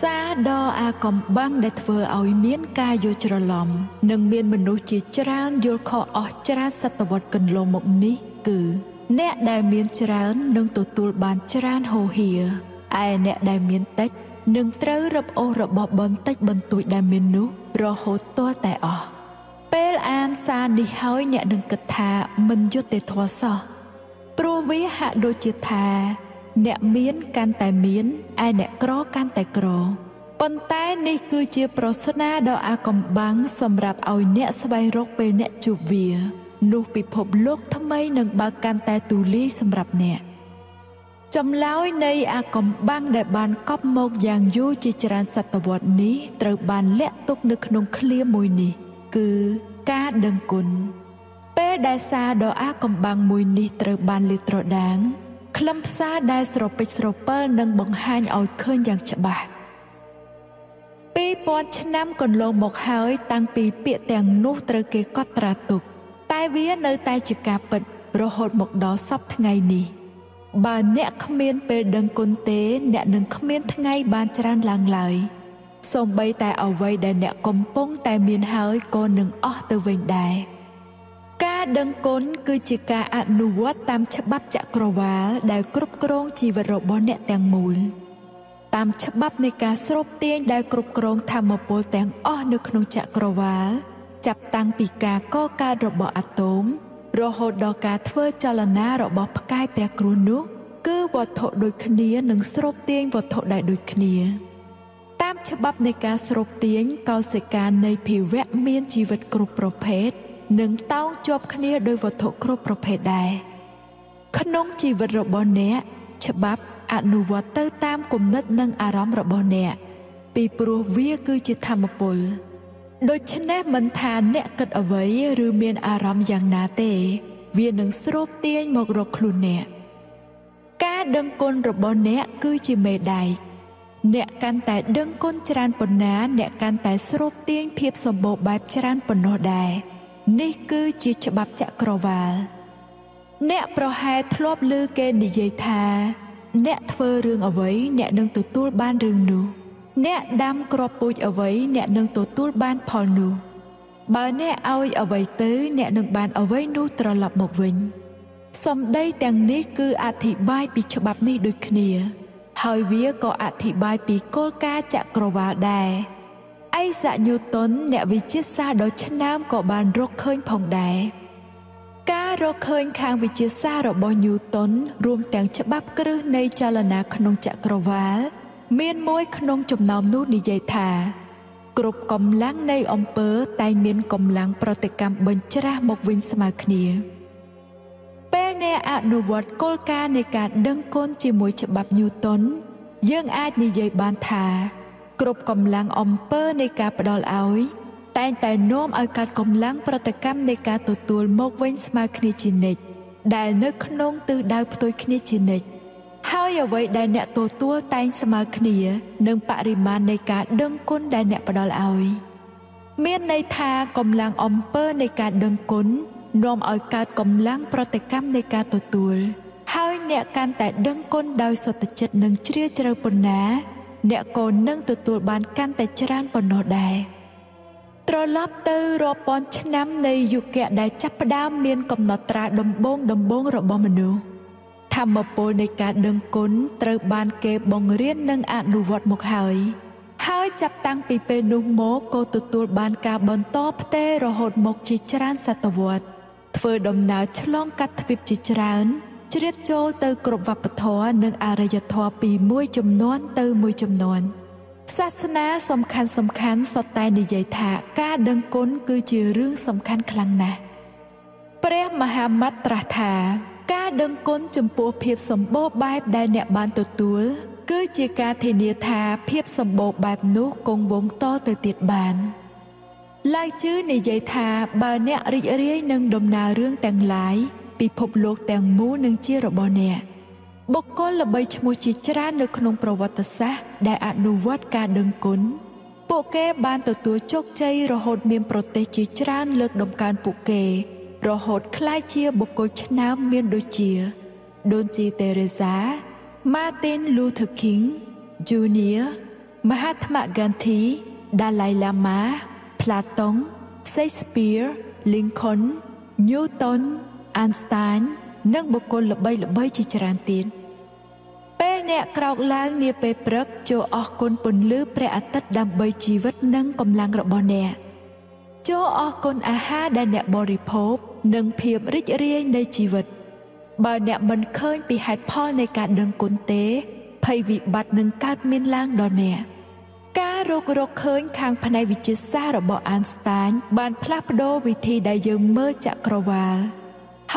សាដ៏អាកំបាំងដែលធ្វើឲ្យមានការយល់ច្រឡំ និងមានមនុស្សជាច្រើនយល់ខុសអស់ច្រើនសតវត្សកន្លងមកនេះគឺ អ្នកដែលមានច្រើននឹងទទួលបានច្រើនហូរហៀឯអ្នកដែលមានតិចនឹងត្រូវរឹបអូសរបស់បន្តិចបន្តួចដែលមាននោះរហូតទាល់តែអស់ពេលអានសារនេះហើយអ្នកនឹងគិតថាមិនយុត្តិធម៌សោះព្រោះវាហាក់ដូចជាថា អ្នកមានកាន់តែមានឯអ្នកក្រកាន់តែក្រប៉ុន្តែនេះគឺជាប្រស្នាដ៏អាកំបាំងសម្រាប់ឲ្យអ្នកស្វែងរកពេលអ្នកជួបវានោះពិភពលោកថ្មីនឹងបើកកាន់តែទូលាយសម្រាប់អ្នកចម្លើយនៃអាកំបាំងដែលបានកប់មកយ៉ាងយូរជាច្រើនសតវត្សនេះត្រូវបានលាក់ទុកនៅក្នុងឃ្លាមួយនេះ គឺការដឹងគុណពេលដែលសារដ៏អាកំបាំងមួយនេះត្រូវបានលាតត្រដាង ខ្លឹមសារដែលស្រពេចស្រពិលនឹងបង្ហាញឲ្យឃើញយ៉ាងច្បាស់2000ឆ្នាំកន្លងមកហើយតាំងពីពាក្យទាំងនោះត្រូវគេកត់ត្រាទុក តែវានៅតែជាការពិតរហូតមកដល់សពថ្ងៃនេះបើអ្នកគ្មានពេលដឹងគុណទេ អ្នកនឹងគ្មានថ្ងៃបានច្រើនឡើងឡើយសូម្បីតែអ្វីដែលអ្នកកំពុងតែមានហើយក៏នឹងអស់ទៅវិញដែរ ការដឹងគុណគឺជាការអនុវត្តតាមច្បាប់ចក្រវាលដែលគ្រប់គ្រងជីវិតរបស់អ្នកទាំងមូលតាមច្បាប់នៃការស្រូបទាញដែលគ្រប់គ្រងធម្មពលទាំងអស់នៅក្នុងចក្រវាលចាប់តាំងពីការកកើតរបស់អាតូមរហូតដល់ការធ្វើចលនារបស់ផ្កាយព្រះគ្រូនោះគឺវត្ថុដូចគ្នានឹងស្រូបទាញវត្ថុដែលដូចគ្នាតាមច្បាប់នៃការស្រូបទាញកោសិកានៃភាវៈមានជីវិតគ្រប់ប្រភេទ និងតោងជាប់គ្នាដោយវត្ថុគ្រប់ប្រភេទដែរក្នុងជីវិតរបស់អ្នកច្បាប់អនុវត្តទៅតាមគំនិតនិងអារម្មណ៍របស់អ្នកពីព្រោះវាគឺជាធម្មពលដូច្នេះមិនថាអ្នកគិតអ្វីឬមានអារម្មណ៍យ៉ាងណាទេ វានឹងស្រូបទាញមករកខ្លួនអ្នកការដឹងគុណរបស់អ្នកគឺជាមេដៃអ្នកកាន់តែដឹងគុណច្រើនប៉ុណ្ណា អ្នកកាន់តែស្រូបទាញភាពសម្បូរបែបច្រើនប៉ុណ្ណោះដែរ នេះគឺជាច្បាប់ចក្រវាល អ្នកប្រហែលធ្លាប់ឮគេនិយាយថា អ្នកធ្វើរឿងអ្វីអ្នកនឹងទទួលបានរឿងនោះ អ្នកដាំគ្រាប់ពូជអ្វីអ្នកនឹងទទួលបានផលនោះបើអ្នកឲ្យអ្វីទៅអ្នកនឹងបានអ្វីនោះត្រឡប់មកវិញសម្ដីទាំងនេះគឺអធិប្បាយពីច្បាប់នេះដូចគ្នា ហើយវាក៏អធិប្បាយពីគោលការណ៍ចក្រវាលដែរ អេសាក់ញូតុនអ្នកវិទ្យាសាស្ត្រដ៏ឆ្នើមក៏បានរកឃើញផងដែរការរកឃើញខាងវិទ្យាសាស្ត្ររបស់ញូតុនរួមទាំងច្បាប់គ្រឹះនៃចលនាក្នុងចក្រវាល មានមួយក្នុងចំណោមនោះនិយាយថា គ្រប់កម្លាំងនៃអំពើតែមានកម្លាំងប្រតិកម្មបញ្ច្រាស់មកវិញស្មើគ្នាពេលអ្នកអនុវត្តគោលការណ៍នៃការដឹងគុណជាមួយច្បាប់ញូតុនយើងអាចនិយាយបានថា គ្រប់កម្លាំងអំពើនៃការផ្ដល់ឲ្យតែងតែនាំឲ្យកើតកម្លាំងប្រតិកម្មនៃការទទួលមកវិញស្មើគ្នាជានិច្ចដែលនៅក្នុងទិសដៅផ្ទុយគ្នាជានិច្ចហើយអ្វីដែលអ្នកទទួលតែងស្មើគ្នានឹងបរិមាណនៃការដឹងគុណដែលអ្នកផ្ដល់ឲ្យមានន័យថាកម្លាំងអំពើនៃការដឹងគុណនាំឲ្យកើតកម្លាំងប្រតិកម្មនៃការទទួលហើយអ្នកកាន់តែដឹងគុណដោយសុទ្ធចិត្តនិងជ្រាលជ្រៅប៉ុណ្ណា អ្នកក៏នឹងទទួលបានកាន់តែច្រើនប៉ុណ្ណោះដែរត្រឡប់ទៅរាប់ពាន់ឆ្នាំនៃយុគៈដែលចាប់ផ្ដើមមានកំណត់ត្រាដំបូងដំបូងរបស់មនុស្សធម្មពលនៃការដឹងគុណត្រូវបានគេបង្រៀននិងអនុវត្តមកហើយហើយចាប់តាំងពីពេលនោះមកក៏ទទួលបានការបន្តផ្ទេររហូតមកជាច្រើនសតវត្សធ្វើដំណើរឆ្លងកាត់ទ្វីបជាច្រើន ជ្រៀតចូលទៅគ្រប់វប្បធម៌និងអរិយធម៌ពីមួយចំនួនទៅមួយចំនួនសាសនាសំខាន់សំខាន់សុទ្ធតែនិយាយថាការដឹងគុណគឺជារឿងសំខាន់ខ្លាំងណាស់ព្រះមហាម៉ាត់ត្រាស់ថា ការដឹងគុណចំពោះភាពសម្បូរបែបដែលអ្នកបានទទួលគឺជាការធានាថាភាពសម្បូរបែបនោះគង់វង្សតទៅទៀតបានឡាយជឿនិយាយថាបើអ្នករីករាយនឹងដំណើររឿងទាំងឡាយ ពិភពលោកទាំងមូលនឹងជារបស់អ្នកបុគ្គលល្បីឈ្មោះជាច្រើននៅក្នុងប្រវត្តិសាស្ត្រដែលអនុវត្តការដឹងគុណពួកគេបានទទួលជោគជ័យរហូតមានប្រទេសជាច្រើនលើកដំកើងពួកគេ រហូតក្លាយជាបុគ្គលឆ្នើមមានដូចជា ដូនជីតេរេសា Martin Luther King Jr. មហាត្មហ្គានធីដាឡៃឡាម៉ាផ្លា តុងសេកស្ពៀលីងខុនញូតុនអានស្តាញនិងបុគ្គលល្បីៗជាច្រើនទៀតពេលអ្នកក្រោកឡើងនាពេលព្រឹកចូលអរគុណពន្លឺព្រះអាទិត្យដើម្បីជីវិតនិងកម្លាំងរបស់អ្នកចូលអរគុណអាហារដែលអ្នកបរិភោគនិងភាពរីករាយនៃជីវិតបើអ្នកមិនឃើញពីហេតុផលនៃការដឹងគុណទេភ័យវិបត្តិនឹងកើតមានឡើងដល់អ្នកការរករកឃើញខាងផ្នែកវិទ្យាសាស្ត្ររបស់អានស្តាញបានផ្លាស់ប្ដូរវិធីដែលយើងមើលចក្រវាល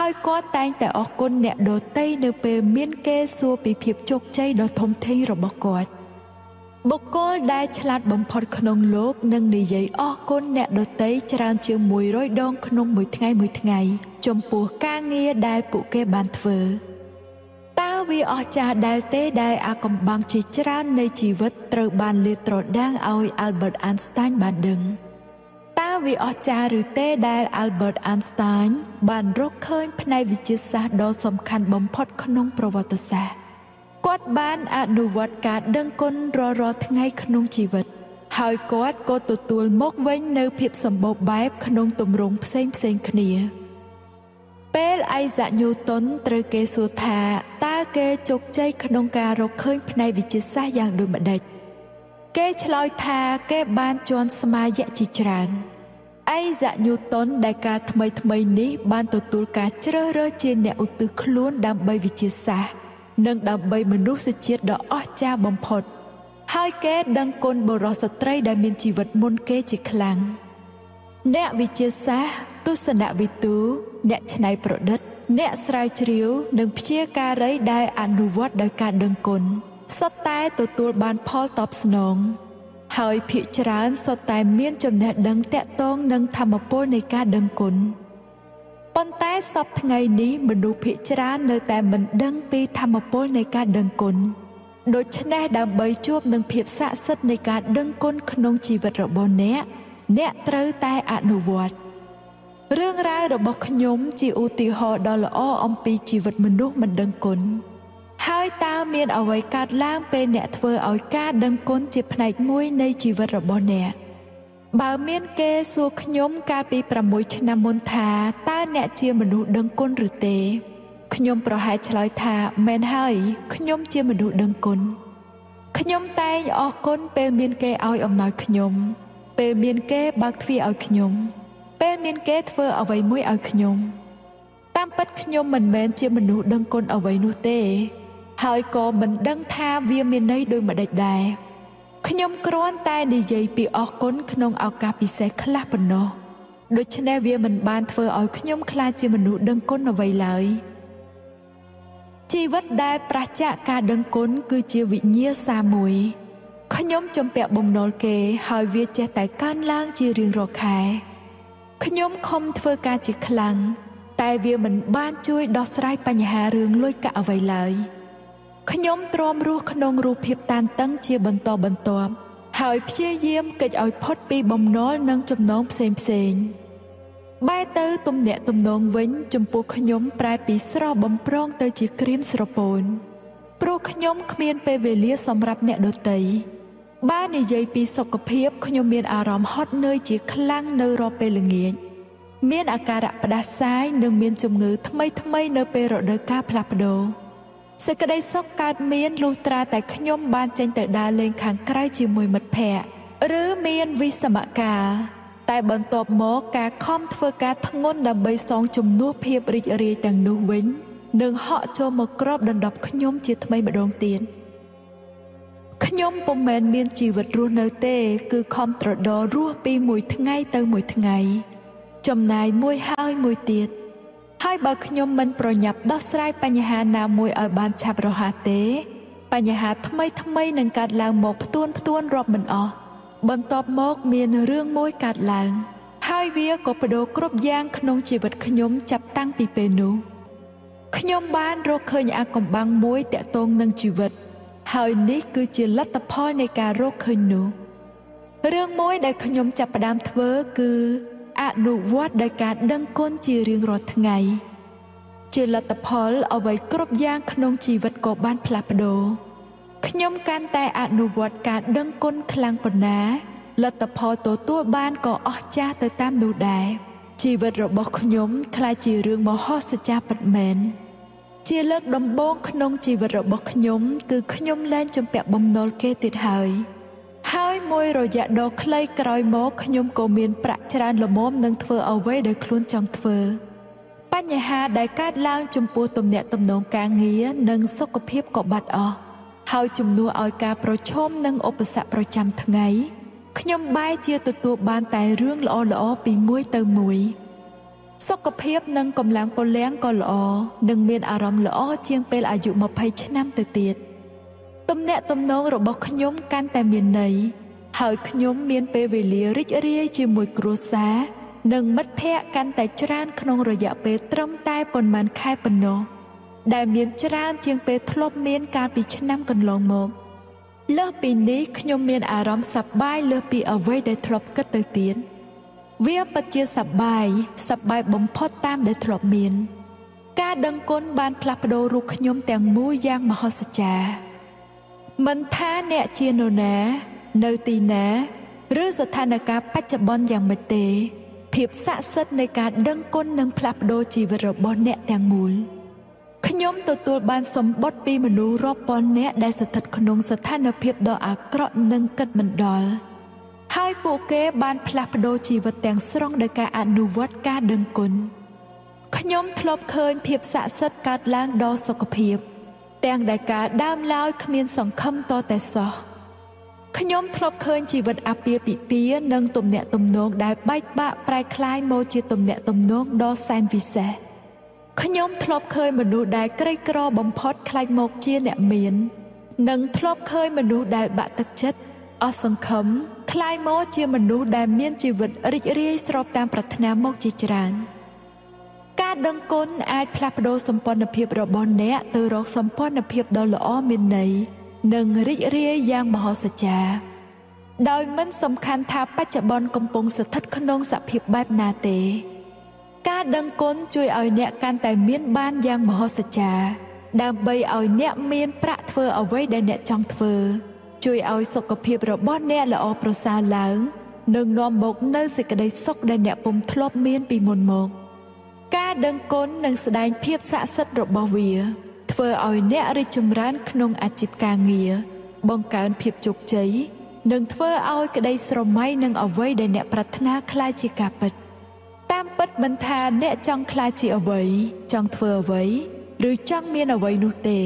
ហើយគាត់តែងតែអរគុណអ្នកដទៃនៅពេលមានគេសួរពីភាពជោគជ័យដ៏ធំធេងរបស់គាត់បុគ្គលដែលឆ្លាតបំផុតក្នុងលោកនឹងនិយាយអរគុណអ្នកដទៃច្រើនជាង100ដងក្នុងមួយថ្ងៃមួយថ្ងៃចំពោះការងារដែលពួកគេបានធ្វើតើវាអស្ចារ្យដែលទេដែលអាកំបាំងជាច្រើននៃជីវិតត្រូវបានលាតត្រដាងឲ្យ Albert Einstein បានដឹងតើ វាអស្ចារ្យឬទេដែល Albert Einstein បានរកឃើញផ្នែកវិទ្យាសាស្ត្រដ៏សំខាន់បំផុតក្នុងប្រវត្តិសាស្ត្រគាត់បានអនុវត្តការដឹងគុណរាល់រាល់ថ្ងៃក្នុងជីវិត ហើយគាត់ក៏ទទួលមកវិញនៅភាពសម្បូរបែបក្នុងទម្រង់ផ្សេងផ្សេងគ្នា ពេលអៃសាក់ញូតុនត្រូវគេសួរថាតើគេជោគជ័យក្នុងការរកឃើញផ្នែកវិទ្យាសាស្ត្រយ៉ាងដូចម្ដេចគេឆ្លើយថាគេបានជន់ស្មាយៈជាច្រើន អៃសាក់ញូតុនដែលការថ្មីថ្មីនេះបានទទួលការជ្រើសរើសជាអ្នកឧទ្ទិសខ្លួនដើម្បីវិទ្យាសាស្ត្រនិងដើម្បីមនុស្សជាតិដ៏អស្ចារ្យបំផុត ហើយគេដឹងគុណបុរសស្ត្រីដែលមានជីវិតមុនគេជាខ្លាំងអ្នកវិទ្យាសាស្ត្រទស្សនវិទូអ្នកច្នៃប្រឌិត អ្នកស្រាវជ្រាវ និងព្យាការីដែលអនុវត្តដោយការដឹងគុណសុទ្ធតែទទួលបានផលតបស្នង ហើយភាកច្រើនសុទ្ធតែមានចំណេះដឹងតាក់ទងនឹងធម៌ពលនៃការដឹងគុណប៉ុន្តែសពថ្ងៃនេះមនុស្សភាគច្រើននៅតែមិនដឹងពីធម៌ពលនៃការដឹងគុណដូច្នេះដើម្បីជួបនឹងភាពស័ក្តិសិទ្ធិនៃការដឹងគុណក្នុងជីវិតរបស់អ្នកអ្នកត្រូវតែអនុវត្តរឿងរ៉ាវរបស់ខ្ញុំជាឧទាហរណ៍ដ៏ល្អអំពីជីវិតមនុស្សមិនដឹងគុណ ហើយតើមានអ្វីកើតឡើងពេលអ្នកធ្វើឲ្យការដឹងគុណជាផ្នែកមួយនៃជីវិតរបស់អ្នកបើមានគេសួរខ្ញុំកាលពី6ឆ្នាំមុនថាតើអ្នកជាមនុស្សដឹងគុណឬទេខ្ញុំប្រហែលឆ្លើយថាមែនហើយខ្ញុំជាមនុស្សដឹងគុណខ្ញុំតែងអរគុណពេលមានគេឲ្យអំណោយខ្ញុំ ពេលមានគេបើកទ្វារឲ្យខ្ញុំ ពេលមានគេធ្វើអ្វីមួយឲ្យខ្ញុំ តាមពិតខ្ញុំមិនមែនជាមនុស្សដឹងគុណអ្វីនោះទេ ហើយក៏មិនដឹងថាវាមានន័យដូចម្ដេចដែរខ្ញុំគ្រាន់តែនិយាយពីអរគុណក្នុងឱកាសពិសេសខ្លះប៉ុណ្ណោះដូច្នេះវាមិនបានធ្វើឲ្យខ្ញុំខ្លាចជាមនុស្សដឹងគុណអ្វីឡើយជីវិតដែលប្រឆាចការដឹងគុណគឺជាវិញ្ញាសាមួយខ្ញុំជំពាក់បំណុលគេហើយវាចេះតែកើនឡើងជារៀងរាល់ខែខ្ញុំខំធ្វើការជាខ្លាំងតែវាមិនបានជួយដោះស្រាយបញ្ហារឿងលុយកាក់អ្វីឡើយ ខ្ញុំទ្រាំរស់ក្នុងរូបភាពតានតឹងជាបន្តបន្ទាប់ហើយព្យាយាមកិច្ចឲ្យផុតពីបំណុលនិងចំណងផ្សេងផ្សេងបែរទៅទំនាក់ទំនងវិញចំពោះខ្ញុំប្រែពីស្រស់បំប្រងទៅជាក្រៀមស្រពោនព្រោះខ្ញុំគ្មានពេលវេលាសម្រាប់អ្នកដទៃបើនិយាយពីសុខភាពខ្ញុំមានអារម្មណ៍ហត់នឿយជាខ្លាំងនៅរាល់ពេលល្ងាចមានអាការៈផ្ដាសាយនិងមានជំងឺថ្មីថ្មីនៅពេលរដូវកាលផ្លាស់ប្ដូរ សេចក្តីសុខកើតមានលុះត្រាតែខ្ញុំបានចេញទៅដើរលេងខាងក្រៅជាមួយមិត្តភ័ក្តិឬមានវិសមការតែបន្ទាប់មកការខំធ្វើការធ្ងន់ដើម្បីសងជំនួសភាពរីករាយទាំងនោះវិញនឹងហក់ចូលមកគ្របដណ្ដប់ខ្ញុំជាថ្មីម្ដងទៀតខ្ញុំពុំមែនមានជីវិតរស់នៅទេ គឺខំត្រដររស់ពីមួយថ្ងៃទៅមួយថ្ងៃ ចំណាយមួយហើយមួយទៀតហើយ បើខ្ញុំមិនប្រញាប់ដោះស្រាយបញ្ហាណាមួយឲ្យបានឆាប់រហ័សទេ បញ្ហាថ្មីថ្មីនឹងកើតឡើងមកផ្ទួនផ្ទួនរាប់មិនអស់បន្ទាប់មកមានរឿងមួយកើតឡើង ហើយវាក៏បដូរគ្រប់យ៉ាងក្នុងជីវិតខ្ញុំចាប់តាំងពីពេលនោះខ្ញុំបានរកឃើញអាកំបាំងមួយតាក់ទងនឹងជីវិត ហើយនេះគឺជាលទ្ធផលនៃការរកឃើញនោះរឿងមួយដែលខ្ញុំចាប់ផ្ដើមធ្វើគឺអនុវត្តដោយការដឹងគុណជារៀងរាល់ថ្ងៃ ជាលទ្ធផលអ្វីគ្រប់យ៉ាងក្នុងជីវិតក៏បានផ្លាស់ប្ដូរខ្ញុំកាន់តែអនុវត្តការដឹងគុណខ្លាំងប៉ុណ្ណាលទ្ធផលទទួលបានក៏អស្ចារ្យទៅតាមនោះដែរជីវិតរបស់ខ្ញុំក្លាយជារឿងមហោស្ចារ្យពិតមែនជាលើកដំបូងក្នុងជីវិតរបស់ខ្ញុំ គឺខ្ញុំលែងជំពាក់បំណុលគេទៀតហើយហើយមួយរយៈដ៏ខ្លីក្រោយមកខ្ញុំក៏មានប្រាក់ច្រើនល្មមនឹងធ្វើអ្វីដែលខ្លួនចង់ធ្វើ បញ្ហាដែលកើតឡើងចំពោះទំនាក់ទំនងការងារនិងសុខភាពក៏បាត់អស់ហើយជំនួសឲ្យការប្រឈមនឹងឧបសគ្គប្រចាំថ្ងៃខ្ញុំបែរជាទទួលបានតែរឿងល្អៗពីមួយទៅមួយសុខភាពនិងកម្លាំងពលំក៏ល្អនិងមានអារម្មណ៍ល្អជាងពេលអាយុ20ឆ្នាំទៅទៀតទំនាក់ទំនងរបស់ខ្ញុំកាន់តែមានន័យហើយខ្ញុំមានពេលវេលារីករាយជាមួយគ្រួសារ និងមិត្តភ័ក្តិកាន់តែច្រើនក្នុងរយៈពេលត្រឹមតែប៉ុន្មានខែប៉ុណ្ណោះដែលមានច្រើនជាងពេលធ្លាប់មានកាលពីឆ្នាំកន្លងមកលើសពីនេះខ្ញុំមានអារម្មណ៍សប្បាយលើសពីអ្វីដែលធ្លាប់គិតទៅទៀតវាពិតជាសប្បាយសប្បាយបំផុតតាមដែលធ្លាប់មាន ការដឹងគុណបានផ្លាស់ប្ដូររូបខ្ញុំទាំងមូលយ៉ាងមហស្ចារ្យមិនថាអ្នកជានរណា នៅទីណា ឬស្ថានភាពបច្ចុប្បន្នយ៉ាងម៉េចទេ ភាពស័ក្តិសិទ្ធិនៃការដឹងគុណនឹងផ្លាស់ប្ដូរជីវិតរបស់អ្នកទាំងមូលខ្ញុំទទួលបានសម្បត្តិពីមនុស្សរាប់ពាន់នាក់ដែលស្ថិតក្នុងស្ថានភាពដ៏អាក្រក់និងគិតមិនដល់ហើយពួកគេបានផ្លាស់ប្ដូរជីវិតទាំងស្រុងដោយការអនុវត្តការដឹងគុណខ្ញុំធ្លាប់ឃើញភាពស័ក្តិសិទ្ធិកើតឡើងដល់សុខភាព ទាំងដែលការដើមឡើយគ្មានសង្ឃឹមតតែសោះ ខ្ញុំធ្លាប់ឃើញជីវិតអាពាហ៍ពិពាហ៍និងទំនាក់ទំនងដែលបែកបាក់ប្រែក្លាយមកជាទំនាក់ទំនងដ៏សែនពិសេសខ្ញុំធ្លាប់ឃើញមនុស្សដែលក្រីក្របំផុតក្លាយមកជាអ្នកមាន និងធ្លាប់ឃើញមនុស្សដែលបាក់ទឹកចិត្តអស់សង្ឃឹមក្លាយមកជាមនុស្សដែលមានជីវិតរីករាយស្របតាមប្រាថ្នាមកជាច្រើនការដឹងគុណអាចផ្លាស់ប្ដូរសម្ព័ន្ធភាពរបស់អ្នកទៅរកសម្ព័ន្ធភាពដ៏ល្អមានន័យ និងរីករាយយ៉ាងមហោស្ចារ្យដោយមិនសំខាន់ថាបច្ចុប្បន្នកំពុងស្ថិតក្នុងសភាពបែបណាទេ ការដឹងគុណជួយឲ្យអ្នកកាន់តែមានបានយ៉ាងមហោស្ចារ្យដើម្បីឲ្យអ្នកមានប្រាក់ធ្វើអ្វីដែលអ្នកចង់ធ្វើ ជួយឲ្យសុខភាពរបស់អ្នកល្អប្រសើរឡើងនិងនាំមកនូវសេចក្តីសុខដែលអ្នកពុំធ្លាប់មានពីមុនមក ការដឹងគុណនិងស្ដែងភាពស័ក្តិសិទ្ធិរបស់វា ធ្វើឲ្យអ្នករីកចម្រើនក្នុងអាជីពការងារបង្កើនភាពជោគជ័យនិងធ្វើឲ្យក្តីស្រមៃនឹងអ្វីដែលអ្នកប្រាថ្នាក្លាយជាការពិតតាមពិតមិនថាអ្នកចង់ក្លាយជាអ្វីចង់ធ្វើអ្វីឬចង់មានអ្វីនោះទេ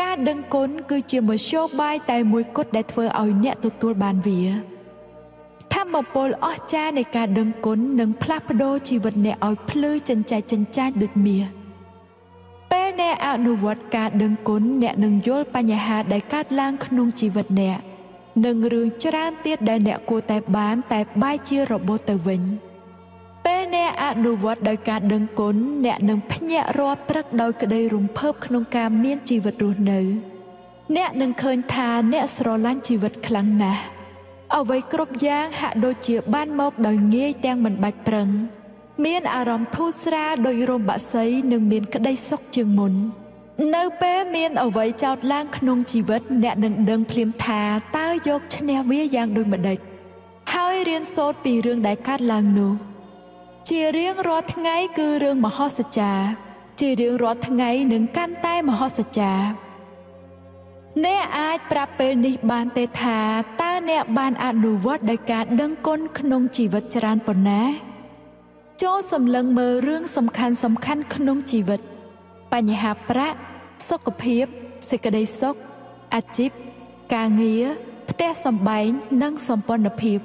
ការដឹងគុណគឺជាមធ្យោបាយតែមួយគត់ដែលធ្វើឲ្យអ្នកទទួលបានវាធម្មពលអស្ចារ្យនៃការដឹងគុណនឹងផ្លាស់ប្ដូរជីវិតអ្នកឲ្យភ្លឺចិញ្ចែកចិញ្ចាចដូចមាសពេល អ្នកអនុវត្តការដឹងគុណអ្នកនឹងយល់បញ្ហាដែលកើតឡើងក្នុងជីវិតអ្នកនិងរឿងច្រើនទៀតដែលអ្នកគួរតែបានតែបែរជារបួសទៅវិញពេលអ្នកអនុវត្តដោយការដឹងគុណអ្នកនឹងភ្ញាក់រាល់ព្រឹកដោយក្តីរំភើបក្នុងការមានជីវិតរស់នៅ អ្នកនឹងឃើញថាអ្នកស្រឡាញ់ជីវិតខ្លាំងណាស់អ្វីគ្រប់យ៉ាងហាក់ដូចជាបានមកដោយងាយទាំងមិនបាច់ប្រឹង មានអារម្មណ៍ធូរស្រាលដោយរោមបាក់សីនិងមានក្តីសុខជាងមុននៅពេលមានអ្វីចោតឡើងក្នុងជីវិត អ្នកនឹងដឹងភ្លាមថាតើយកឈ្នះវាយ៉ាងដូចម្តេចហើយរៀនសូត្រពីរឿងដែលកើតឡើងនោះ ជារៀងរាល់ថ្ងៃគឺរឿងមហោស្ចារ្យជារៀងរាល់ថ្ងៃនឹងកាន់តែមហោស្ចារ្យអ្នកអាចប្រាប់ពេលនេះបានទេថាតើអ្នកបានអនុវត្តដោយការដឹងគុណក្នុងជីវិតច្រើនប៉ុណ្ណា ចូលសម្លឹងមើលរឿងសំខាន់សំខាន់ក្នុងជីវិត បញ្ហាប្រាក់សុខភាពសេចក្តីសុខអាជីពការងារផ្ទះសម្បែងនិងសម្ព័ន្ធភាព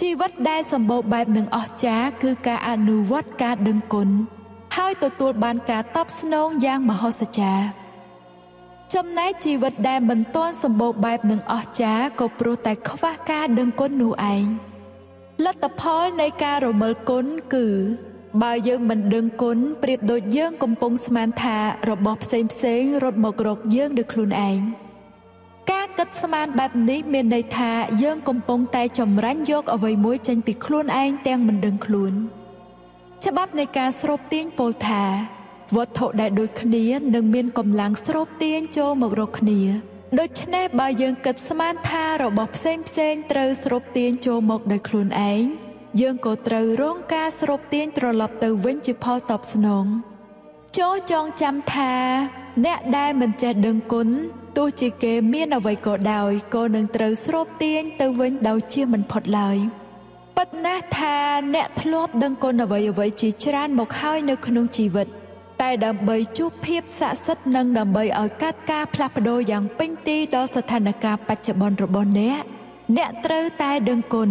ជីវិតដែលសម្បូរបែបនិងអស្ចារ្យគឺការអនុវត្តការដឹងគុណហើយទទួលបានការតបស្នងយ៉ាងមហោស្ចារ្យចំណែកជីវិតដែលមិនទាន់សម្បូរបែបនិងអស្ចារ្យក៏ព្រោះតែខ្វះការដឹងគុណនោះឯង។ លទ្ធផលនៃការរមិលគុណគឺបើយើងមិនដឹងគុណប្រៀបដូចយើងកំពុងស្មានថារបស់ផ្សេងផ្សេងរត់មករកយើងដោយខ្លួនឯងការគិតស្មានបែបនេះមានន័យថាយើងកំពុងតែចម្រាញ់យកអ្វីមួយចេញពីខ្លួនឯងទាំងមិនដឹងខ្លួន ច្បាប់នៃការស្រូបទាញពោលថាវត្ថុដែលដូចគ្នានឹងមានកម្លាំងស្រូបទាញចូលមករកគ្នា ដូច្នេះបើយើងគិតស្មានថារបស់ផ្សេងផ្សេងត្រូវស្រូបទាញចូលមកដោយខ្លួនឯងយើងក៏ត្រូវរងការស្រូបទាញត្រឡប់ទៅវិញជាផលតបស្នងចូលចងចាំថា អ្នកដែលមិនចេះដឹងគុណទោះជាគេមានអ្វីក៏ដោយក៏នឹងត្រូវស្រូបទាញទៅវិញដោយជាមិនផុតឡើយពិតណាស់ថាអ្នកធ្លាប់ដឹងគុណអ្វីអ្វីជាច្រើនមកហើយនៅក្នុងជីវិត តែដើម្បីជួបភាពស័ក្តិសិទ្ធិនិងដើម្បីឲ្យកាត់ការផ្លាស់ប្ដូរយ៉ាងពេញទីដល់ស្ថានភាពបច្ចុប្បន្នរបស់អ្នកអ្នកត្រូវតែដឹងគុណ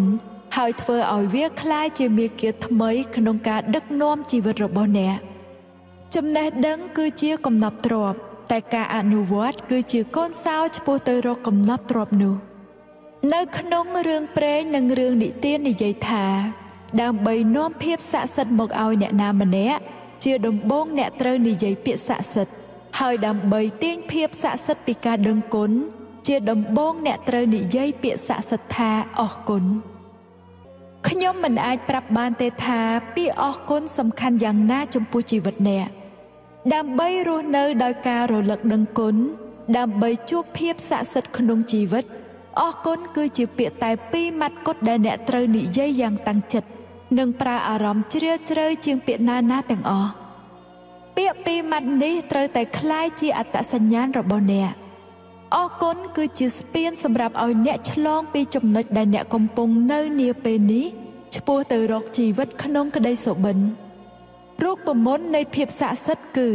ហើយធ្វើឲ្យវាคล้ายជាមាគ៌ាថ្មីក្នុងការដឹកនាំជីវិតរបស់អ្នកចំណេះដឹងគឺជាកំណប់ទ្រព្យតែការអនុវត្តគឺជាកូនសោឆ្ពោះទៅរកកំណប់ទ្រព្យនោះនៅក្នុងរឿងព្រេងនិងរឿងនិទាននិយាយថា ដើម្បីនាំភាពស័ក្តិសិទ្ធិមកឲ្យអ្នកណាម្នាក់ ជាដំបូងអ្នកត្រូវនិយាយពាក្យស័ក្តិសិទ្ធិហើយដើម្បីទាញភាពស័ក្តិសិទ្ធិពីការដឹងគុណជាដំបូងអ្នកត្រូវនិយាយពាក្យស័ក្តិសិទ្ធិថាអរគុណខ្ញុំមិនអាចប្រាប់បានទេថាពាក្យអរគុណសំខាន់យ៉ាងណាចំពោះជីវិតអ្នកដើម្បីរស់នៅដោយការរលឹកដឹងគុណដើម្បីជួបភាពស័ក្តិសិទ្ធិក្នុងជីវិតអរគុណគឺជាពាក្យតែពីរម៉ាត់គត់ដែលអ្នកត្រូវនិយាយយ៉ាងតាំងចិត្ត និងប្រើអារម្មណ៍ជ្រាលជ្រៅជាងពាក្យណាណាទាំងអស់ពាក្យពីរម៉ាត់នេះត្រូវតែคล้ายជាអត្តសញ្ញាណរបស់អ្នកអរគុណគឺជាស្ពានសម្រាប់ឲ្យអ្នកឆ្លងពីចំណុចដែលអ្នកកំពុងនៅនាពេលនេះឆ្ពោះទៅរកជីវិតក្នុងក្តីសុបិនរូបមន្តនៃភាពស័ក្តិសិទ្ធិគឺ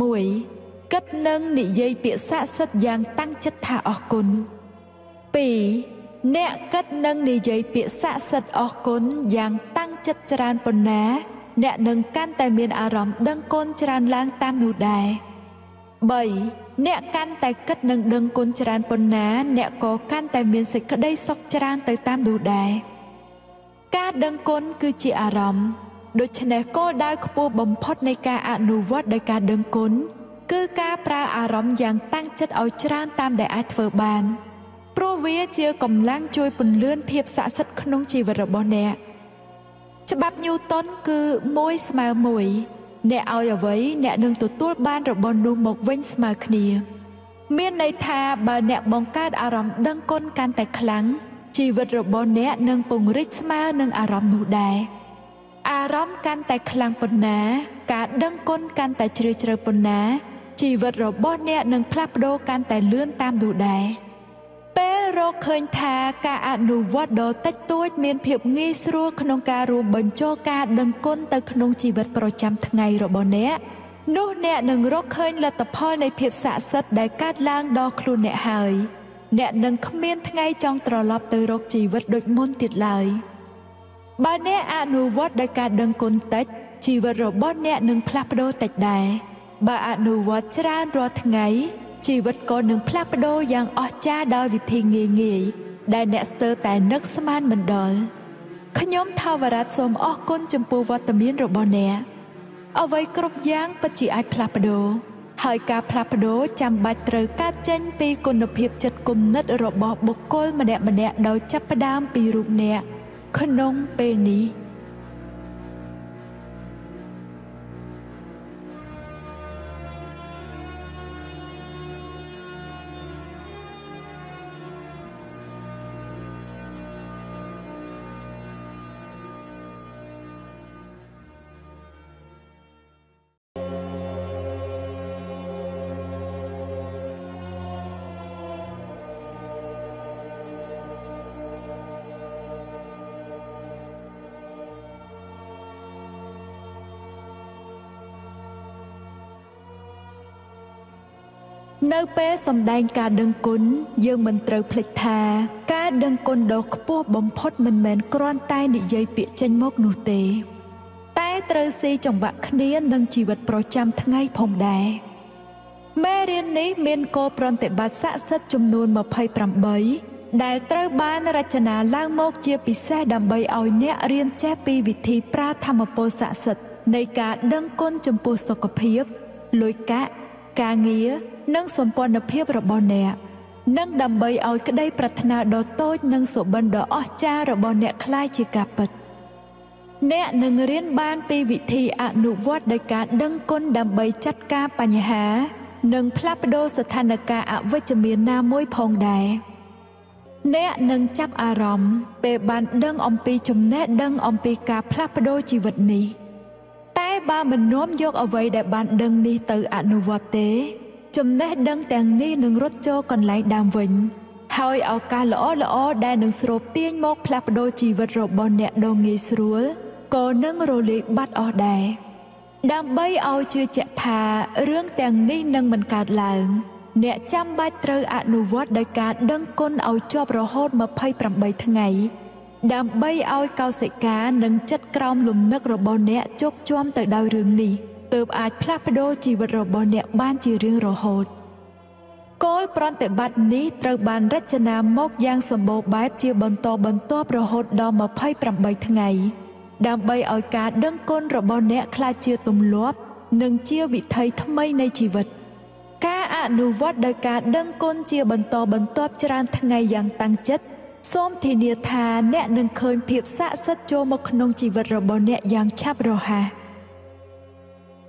1គិតនឹងនិយាយពាក្យស័ក្តិសិទ្ធិយ៉ាងតាំងចិត្តថាអរគុណ2 អ្នកគិតនឹងនិយាយពាក្យស័ក្តិសិទ្ធិអរគុណយ៉ាងតាំងចិត្តច្រើនប៉ុណ្ណា អ្នកនឹងកាន់តែមានអារម្មណ៍ដឹងគុណច្រើនឡើងតាមនោះដែរ3អ្នកកាន់តែគិតនឹងដឹងគុណច្រើនប៉ុណ្ណា អ្នកក៏កាន់តែមានសេចក្តីសុខច្រើនទៅតាមនោះដែរការដឹងគុណគឺជាអារម្មណ៍ដូច្នេះគោលដៅខ្ពស់បំផុតនៃការអនុវត្តដោយការដឹងគុណគឺការប្រើអារម្មណ៍យ៉ាងតាំងចិត្តឲ្យច្រើនតាមដែលអាចធ្វើបានព្រោះ វាជាកម្លាំងជួយពន្លឿនភាពស័ក្តិសិទ្ធិក្នុងជីវិតរបស់អ្នកច្បាប់ញូតុនគឺ1ស្មើ1អ្នកឲ្យអ្វីអ្នកនឹងទទួលបានរបស់នោះមកវិញស្មើគ្នា មានន័យថាបើអ្នកបង្កើតអារម្មណ៍ដឹងគុណកាន់តែខ្លាំងជីវិតរបស់អ្នកនឹងពង្រីកស្មើនឹងអារម្មណ៍នោះដែរអារម្មណ៍កាន់តែខ្លាំងប៉ុណ្ណា ការដឹងគុណកាន់តែជ្រាលជ្រៅប៉ុណ្ណាជីវិតរបស់អ្នកនឹងផ្លាស់ប្ដូរកាន់តែលឿនតាមនោះដែរពេល រកឃើញថាការអនុវត្តដ៏តិចតួចមានភាពងាយស្រួលក្នុងការរួមបញ្ចូលការដឹងគុណទៅក្នុងជីវិតប្រចាំថ្ងៃរបស់អ្នកនោះអ្នកនឹងរកឃើញលទ្ធផលនៃភាពស័ក្តិសិទ្ធិដែលកើតឡើងដល់ខ្លួនអ្នកហើយអ្នកនឹងគ្មានថ្ងៃចង់ត្រឡប់ទៅរកជីវិតដូចមុនទៀតឡើយ។បើអ្នកអនុវត្តដោយការដឹងគុណតិចជីវិតរបស់អ្នកនឹងផ្លាស់ប្ដូរតិចដែរបើអនុវត្តច្រើនរាល់ថ្ងៃ ជីវិតក៏នឹងផ្លាស់ប្ដូរយ៉ាងអស្ចារ្យដោយវិធីងាយងាយដែលអ្នកស្ទើរតែនឹកស្មានមិនដល់ខ្ញុំថាវរៈសូមអរគុណចំពោះវត្តមានរបស់អ្នកអ្វីគ្រប់យ៉ាងពិតជាអាចផ្លាស់ប្ដូរហើយការផ្លាស់ប្ដូរចាំបាច់ត្រូវកើតចេញពីគុណភាពចិត្តគំនិតរបស់បុគ្គលម្នាក់ម្នាក់ដោយចាប់ផ្ដើមពីរូបអ្នកក្នុងពេលនេះ នៅពេលសម្ដែងការដឹងគុណយើងមិនត្រូវភ្លេចថា ការដឹងគុណដ៏ខ្ពស់បំផុតមិនមែនគ្រាន់តែនិយាយពាក្យចេញមកនោះទេ តែត្រូវស៊ីចង្វាក់គ្នានឹងជីវិតប្រចាំថ្ងៃផងដែរមេរៀននេះមានគោលប្រតិបត្តិស័ក្តិសិទ្ធិចំនួន28ដែលត្រូវបានរចនាឡើងមកជាពិសេសដើម្បីឲ្យអ្នករៀនចេះពីវិធីប្រើធម្មពលស័ក្តិសិទ្ធិនៃការដឹងគុណចំពោះសុខភាពលុយកាក់ ការងារនិងសម្ព័ន្ធភាពរបស់អ្នកនិងដើម្បីឲ្យក្តីប្រាថ្នាដ៏តូចនិងសុបិនដ៏អស្ចារ្យរបស់អ្នកក្លាយជាការពិតអ្នកនឹងរៀនបានពីវិធីអនុវត្តដោយការដឹងគុណដើម្បីចាត់ការបញ្ហា និងផ្លាស់ប្តូរស្ថានភាពអវិជ្ជមានណាមួយផងដែរអ្នកនឹងចាប់អារម្មណ៍ពេលបានដឹងអំពីចំណេះដឹងអំពីការផ្លាស់ប្តូរជីវិតនេះ។ បើមិននាំយកអ្វីដែលបានដឹងនេះទៅអនុវត្តទេ ចំណេះដឹងទាំងនេះនឹងរត់ចូលកន្លែងដើមវិញ ហើយឱកាសល្អល្អដែលនឹងស្រូបទាញមកផ្លាស់ប្ដូរជីវិតរបស់អ្នកដ៏ងាយស្រួលក៏នឹងរលាយបាត់អស់ដែរដើម្បីឲ្យជឿជាក់ថារឿងទាំងនេះនឹងមិនកើតឡើង អ្នកចាំបាច់ត្រូវអនុវត្តដោយការដឹងគុណឲ្យជាប់រហូត28ថ្ងៃ ដើម្បីឲ្យកោសិកានិងចិត្តក្រោមលំនឹករបស់អ្នកជោគជាំទៅដោយរឿងនេះទើបអាចផ្លាស់ប្ដូរជីវិតរបស់អ្នកបានជារៀងរហូតគោលប្រតិបត្តិនេះត្រូវបានរចនាមកយ៉ាងសម្បូរបែបជាបន្តបន្ទាប់រហូតដល់28ថ្ងៃ ដើម្បីឲ្យការដឹងគុណរបស់អ្នកក្លាយជាទម្លាប់ និងជាវិថីថ្មីនៃជីវិត ការអនុវត្តដោយការដឹងគុណជាបន្តបន្ទាប់ច្រើនថ្ងៃយ៉ាងតាំងចិត្ត សូមធានាថាអ្នកនឹងឃើញភាពស័ក្តិសិទ្ធិចូលមកក្នុងជីវិតរបស់អ្នកយ៉ាងឆាប់រហ័ស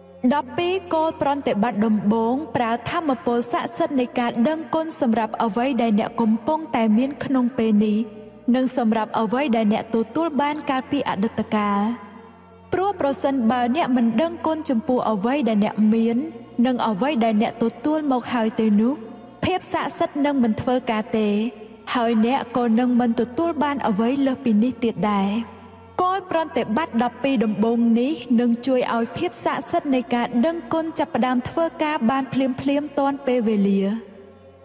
12គោលប្រតិបត្តិដំបូងប្រើធម្មពលស័ក្តិសិទ្ធិនៃការដឹងគុណសម្រាប់អ្វីដែលអ្នកកំពុងតែមានក្នុងពេលនេះនិងសម្រាប់អ្វីដែលអ្នកទទួលបានកាលពីអតីតកាលព្រោះប្រសិនបើអ្នកមិនដឹងគុណចំពោះអ្វីដែលអ្នកមាន និងអ្វីដែលអ្នកទទួលមកហើយទេនោះភាពស័ក្តិសិទ្ធិនឹងមិនធ្វើការទេ ហើយអ្នកក៏នឹងមិនទទួលបានអ្វីលើសពីនេះទៀតដែរគោលប្រតិបត្តិ12ដំបូងនេះនឹងជួយឲ្យភាពស័ក្តិសិទ្ធិនៃការដឹងគុណចាប់ផ្ដើមធ្វើការបានភ្លាមភ្លាមទាន់ពេលវេលា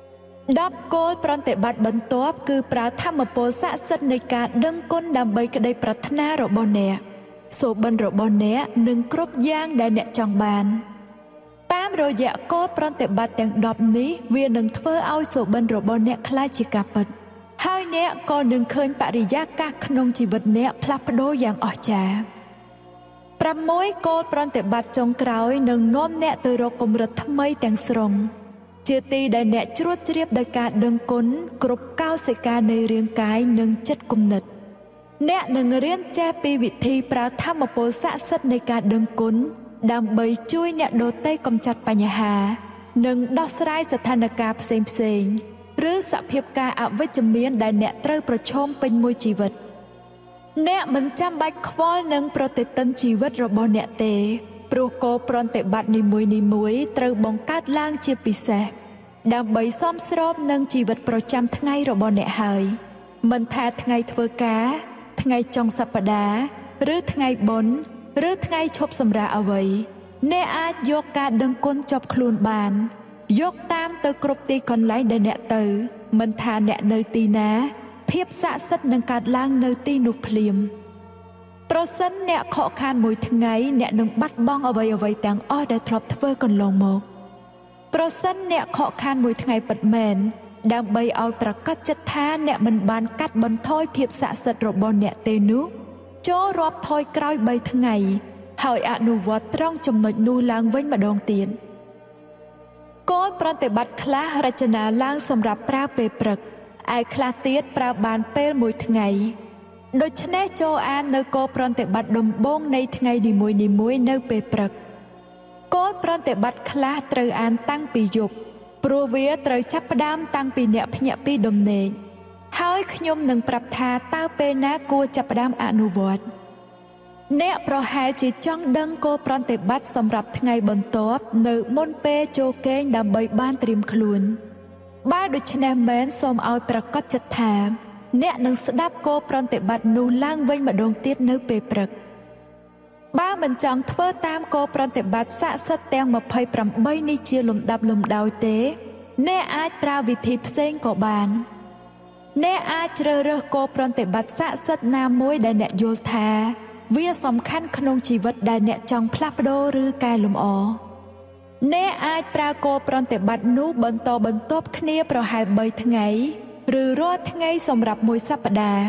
10គោលប្រតិបត្តិបន្ទាប់គឺប្រើធម្មពលស័ក្តិសិទ្ធិនៃការដឹងគុណដើម្បីក្តីប្រាថ្នារបស់អ្នក សូបិនរបស់អ្នកនឹងគ្រប់យ៉ាងដែលអ្នកចង់បាន តាមរយៈគោលប្រតិបត្តិទាំង10នេះវានឹងធ្វើឲ្យសូបិនរបស់អ្នកក្លាយជាការពិតហើយអ្នកក៏នឹងឃើញបរិយាកាសក្នុងជីវិតអ្នកផ្លាស់ប្ដូរយ៉ាងអស្ចារ្យ6គោលប្រតិបត្តិចុងក្រោយនឹងនាំអ្នកទៅរកកម្រិតថ្មីទាំងស្រុងជាទីដែលអ្នកជ្រួតជ្រាបដោយការដឹងគុណគ្រប់កោសិកានៃរាងកាយនិងចិត្តគំនិត អ្នកនឹងរៀនចេះពីវិធីប្រើធម្មពលស័ក្តិសិទ្ធិនៃការដឹងគុណ ដើម្បីជួយអ្នកដទៃកំចាត់បញ្ហា និងដោះស្រាយស្ថានភាពផ្សេងផ្សេងឬសភាពការអវិជ្ជមានដែលអ្នកត្រូវប្រឈមពេញមួយជីវិត អ្នកមិនចាំបាច់ខ្វល់នឹងប្រតិទិនជីវិតរបស់អ្នកទេព្រោះគោលប្រតិបត្តិនីមួយៗត្រូវបង្កើតឡើងជាពិសេសដើម្បីសមស្របនឹងជីវិតប្រចាំថ្ងៃរបស់អ្នកហើយមិនថាថ្ងៃធ្វើការ ថ្ងៃចុងសប្តាហ៍ឬថ្ងៃបុណ្យ ឬថ្ងៃឈប់សម្រាកអ្វីអ្នកអាចយកការដឹងគុណជាប់ខ្លួនបាន យកតាមទៅគ្រប់ទីកន្លែងដែលអ្នកទៅ មិនថាអ្នកនៅទីណា ភាពស័ក្តិសិទ្ធិនឹងកើតឡើងនៅទីនោះភ្លាម។ប្រសិនអ្នកខកខានមួយថ្ងៃអ្នកនឹងបាត់បង់អ្វីអ្វីទាំងអស់ដែលធ្លាប់ធ្វើកន្លងមក ប្រសិនអ្នកខកខានមួយថ្ងៃពិតមែនដើម្បីឲ្យប្រកាសចិត្តថាអ្នកមិនបានកាត់បន្ថយភាពស័ក្តិសិទ្ធិរបស់អ្នកទេនោះ ចូលរាប់ថយក្រោយ3ថ្ងៃ ហើយអនុវត្តត្រង់ចំណុចនោះឡើងវិញម្ដងទៀតគោលប្រតិបត្តិខ្លះរចនាឡើងសម្រាប់ប្រើពេលព្រឹកឯខ្លះទៀតប្រើបានពេលមួយថ្ងៃដូច្នេះចូលអាននៅគោលប្រតិបត្តិដំបូងនៃថ្ងៃនីមួយៗនៅពេលព្រឹកគោលប្រតិបត្តិខ្លះត្រូវអានតាំងពីយប់ព្រោះវាត្រូវចាប់ផ្ដើមតាំងពីអ្នកភ្ញាក់ពីដំណេក ហើយខ្ញុំនឹងប្រាប់ថាតើពេលណាគួរចាប់ផ្ដើមអនុវត្តអ្នកប្រហែលជាចង់ដឹងគោលប្រតិបត្តិសម្រាប់ថ្ងៃបន្ទាប់នៅមុនពេលចូលគេងដើម្បីបានត្រៀមខ្លួនបើដូច្នេះមែនសូមឲ្យប្រកាសចិត្តថា អ្នកនឹងស្ដាប់គោលប្រតិបត្តិនោះឡើងវិញម្ដងទៀតនៅពេលព្រឹកបើមិនចង់ធ្វើតាមគោលប្រតិបត្តិស័ក្តិសិទ្ធិទាំង28នេះជាលំដាប់លំដោយទេ អ្នកអាចប្រើវិធីផ្សេងក៏បាន អ្នកអាចជ្រើសរើសគោលប្រតិបត្តិស័ក្តិសិទ្ធិណាមួយដែលអ្នកយល់ថា វាសំខាន់ក្នុងជីវិតដែលអ្នកចង់ផ្លាស់ប្ដូរឬកែលម្អអ្នកអាចប្រើគោលប្រតិបត្តិនោះបន្តបន្ទាប់គ្នាប្រហែល3ថ្ងៃឬរាល់ថ្ងៃសម្រាប់មួយសប្តាហ៍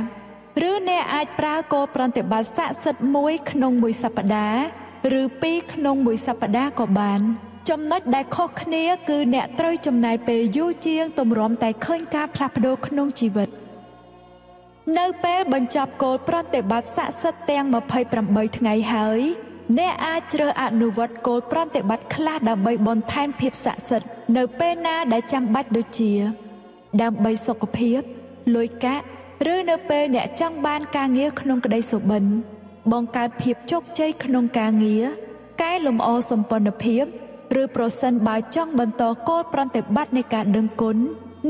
ឬអ្នកអាចប្រើគោលប្រតិបត្តិស័ក្តិសិទ្ធិមួយក្នុងមួយសប្តាហ៍ឬពីរក្នុងមួយសប្តាហ៍ក៏បាន ចំណុចដែលខុសគ្នាគឺអ្នកត្រូវចំណាយពេលយូរជាងទម្រាំតែឃើញការផ្លាស់ប្ដូរក្នុងជីវិតនៅពេលបញ្ចប់គោលប្រតិបត្តិស័ក្តិសិទ្ធិទាំង28ថ្ងៃហើយអ្នកអាចជ្រើសអនុវត្តគោលប្រតិបត្តិខ្លះដើម្បីបន្ថែមភាពស័ក្តិសិទ្ធិនៅពេលណាដែលចាំបាច់ដូចជា ដើម្បីសុខភាពលុយកាក់ឬនៅពេលអ្នកចង់បានការងារក្នុងក្តីសុបិនបង្កើតភាពជោគជ័យក្នុងការងារកែលម្អសម្ព័ន្ធភាព ឬប្រសិនបើចង់បន្តគោលប្រតិបត្តិនៃការដឹងគុណ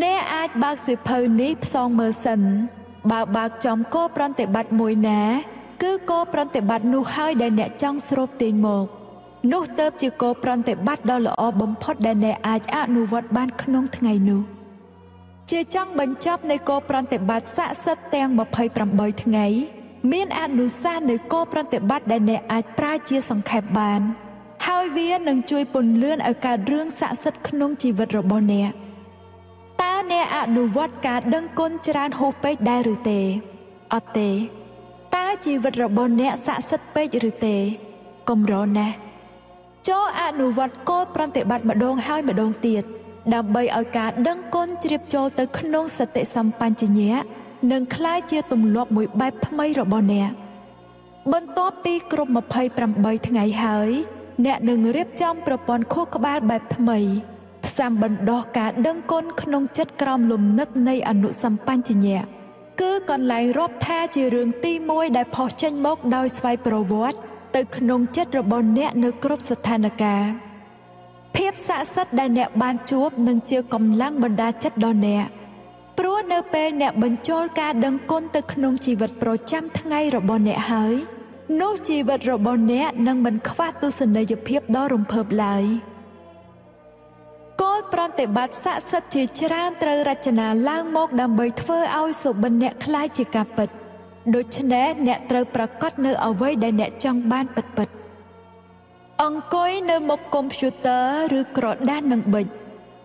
អ្នកអាចបើកសៀវភៅនេះផ្សងមើលសិនបើបើកចំគោលប្រតិបត្តិមួយណា គឺគោលប្រតិបត្តិនោះហើយដែលអ្នកចង់ស្រូបទាញមកនោះទៅជាគោលប្រតិបត្តិដ៏ល្អបំផុតដែលអ្នកអាចអនុវត្តបានក្នុងថ្ងៃនោះជាចង់បញ្ចប់នៃគោលប្រតិបត្តិស័ក្តិសិទ្ធិទាំង28ថ្ងៃ មានអនុសាសន៍នៃគោលប្រតិបត្តិដែលអ្នកអាចប្រើជាសង្ខេបបាន ហើយវានឹងជួយពន្លឿនឲ្យកើតរឿងស័ក្តិសិទ្ធិក្នុងជីវិតរបស់អ្នកតើអ្នកអនុវត្តការដឹងគុណច្រើនហួសពេកដែរឬទេអត់ទេតើជីវិតរបស់អ្នកស័ក្តិសិទ្ធិពេកឬទេកម្រណាស់ចូលអនុវត្តគោលប្រតិបត្តិម្ដងហើយម្ដងទៀតដើម្បីឲ្យការដឹងគុណជ្រាបចូលទៅក្នុងសតិសម្បញ្ញៈនឹងคล้ายជាទម្លាប់មួយបែបថ្មីរបស់អ្នកបន្ទាប់ពីគ្រប់28ថ្ងៃហើយ អ្នកនឹងរៀបចំប្រព័ន្ធខួរក្បាលបែបថ្មីផ្សំបណ្ដោះការដឹងគុណក្នុងចិត្តក្រោមលំនឹកនៃអនុសម្បញ្ញៈគឺកន្លែងរាប់ថាជារឿងទី1ដែលផុសចេញមកដោយស្វ័យប្រវត្តិទៅក្នុងចិត្តរបស់អ្នកនៅគ្រប់ស្ថានភាពភាពស័ក្តិសិទ្ធិដែលអ្នកបានជួបនឹងជាកម្លាំងបណ្ដាចិត្តដល់អ្នកព្រោះនៅពេលអ្នកបញ្ចូលការដឹងគុណទៅក្នុងជីវិតប្រចាំថ្ងៃរបស់អ្នកហើយ នោះជីវិតរបស់អ្នកនឹងមិនខ្វះទស្សនីយភាពដ៏រំភើបឡើយគោលប្រតិបត្តិស័ក្តិសិទ្ធិជាច្រើនត្រូវរចនាឡើងមកដើម្បីធ្វើឲ្យសុបិនអ្នកคล้ายជាការពិតដូច្នេះអ្នកត្រូវប្រកាសនៅអ្វីដែលអ្នកចង់បានពិតពិតអង្គុយនៅមុខកុំព្យូទ័រឬក្រដាសនឹងប៊ិច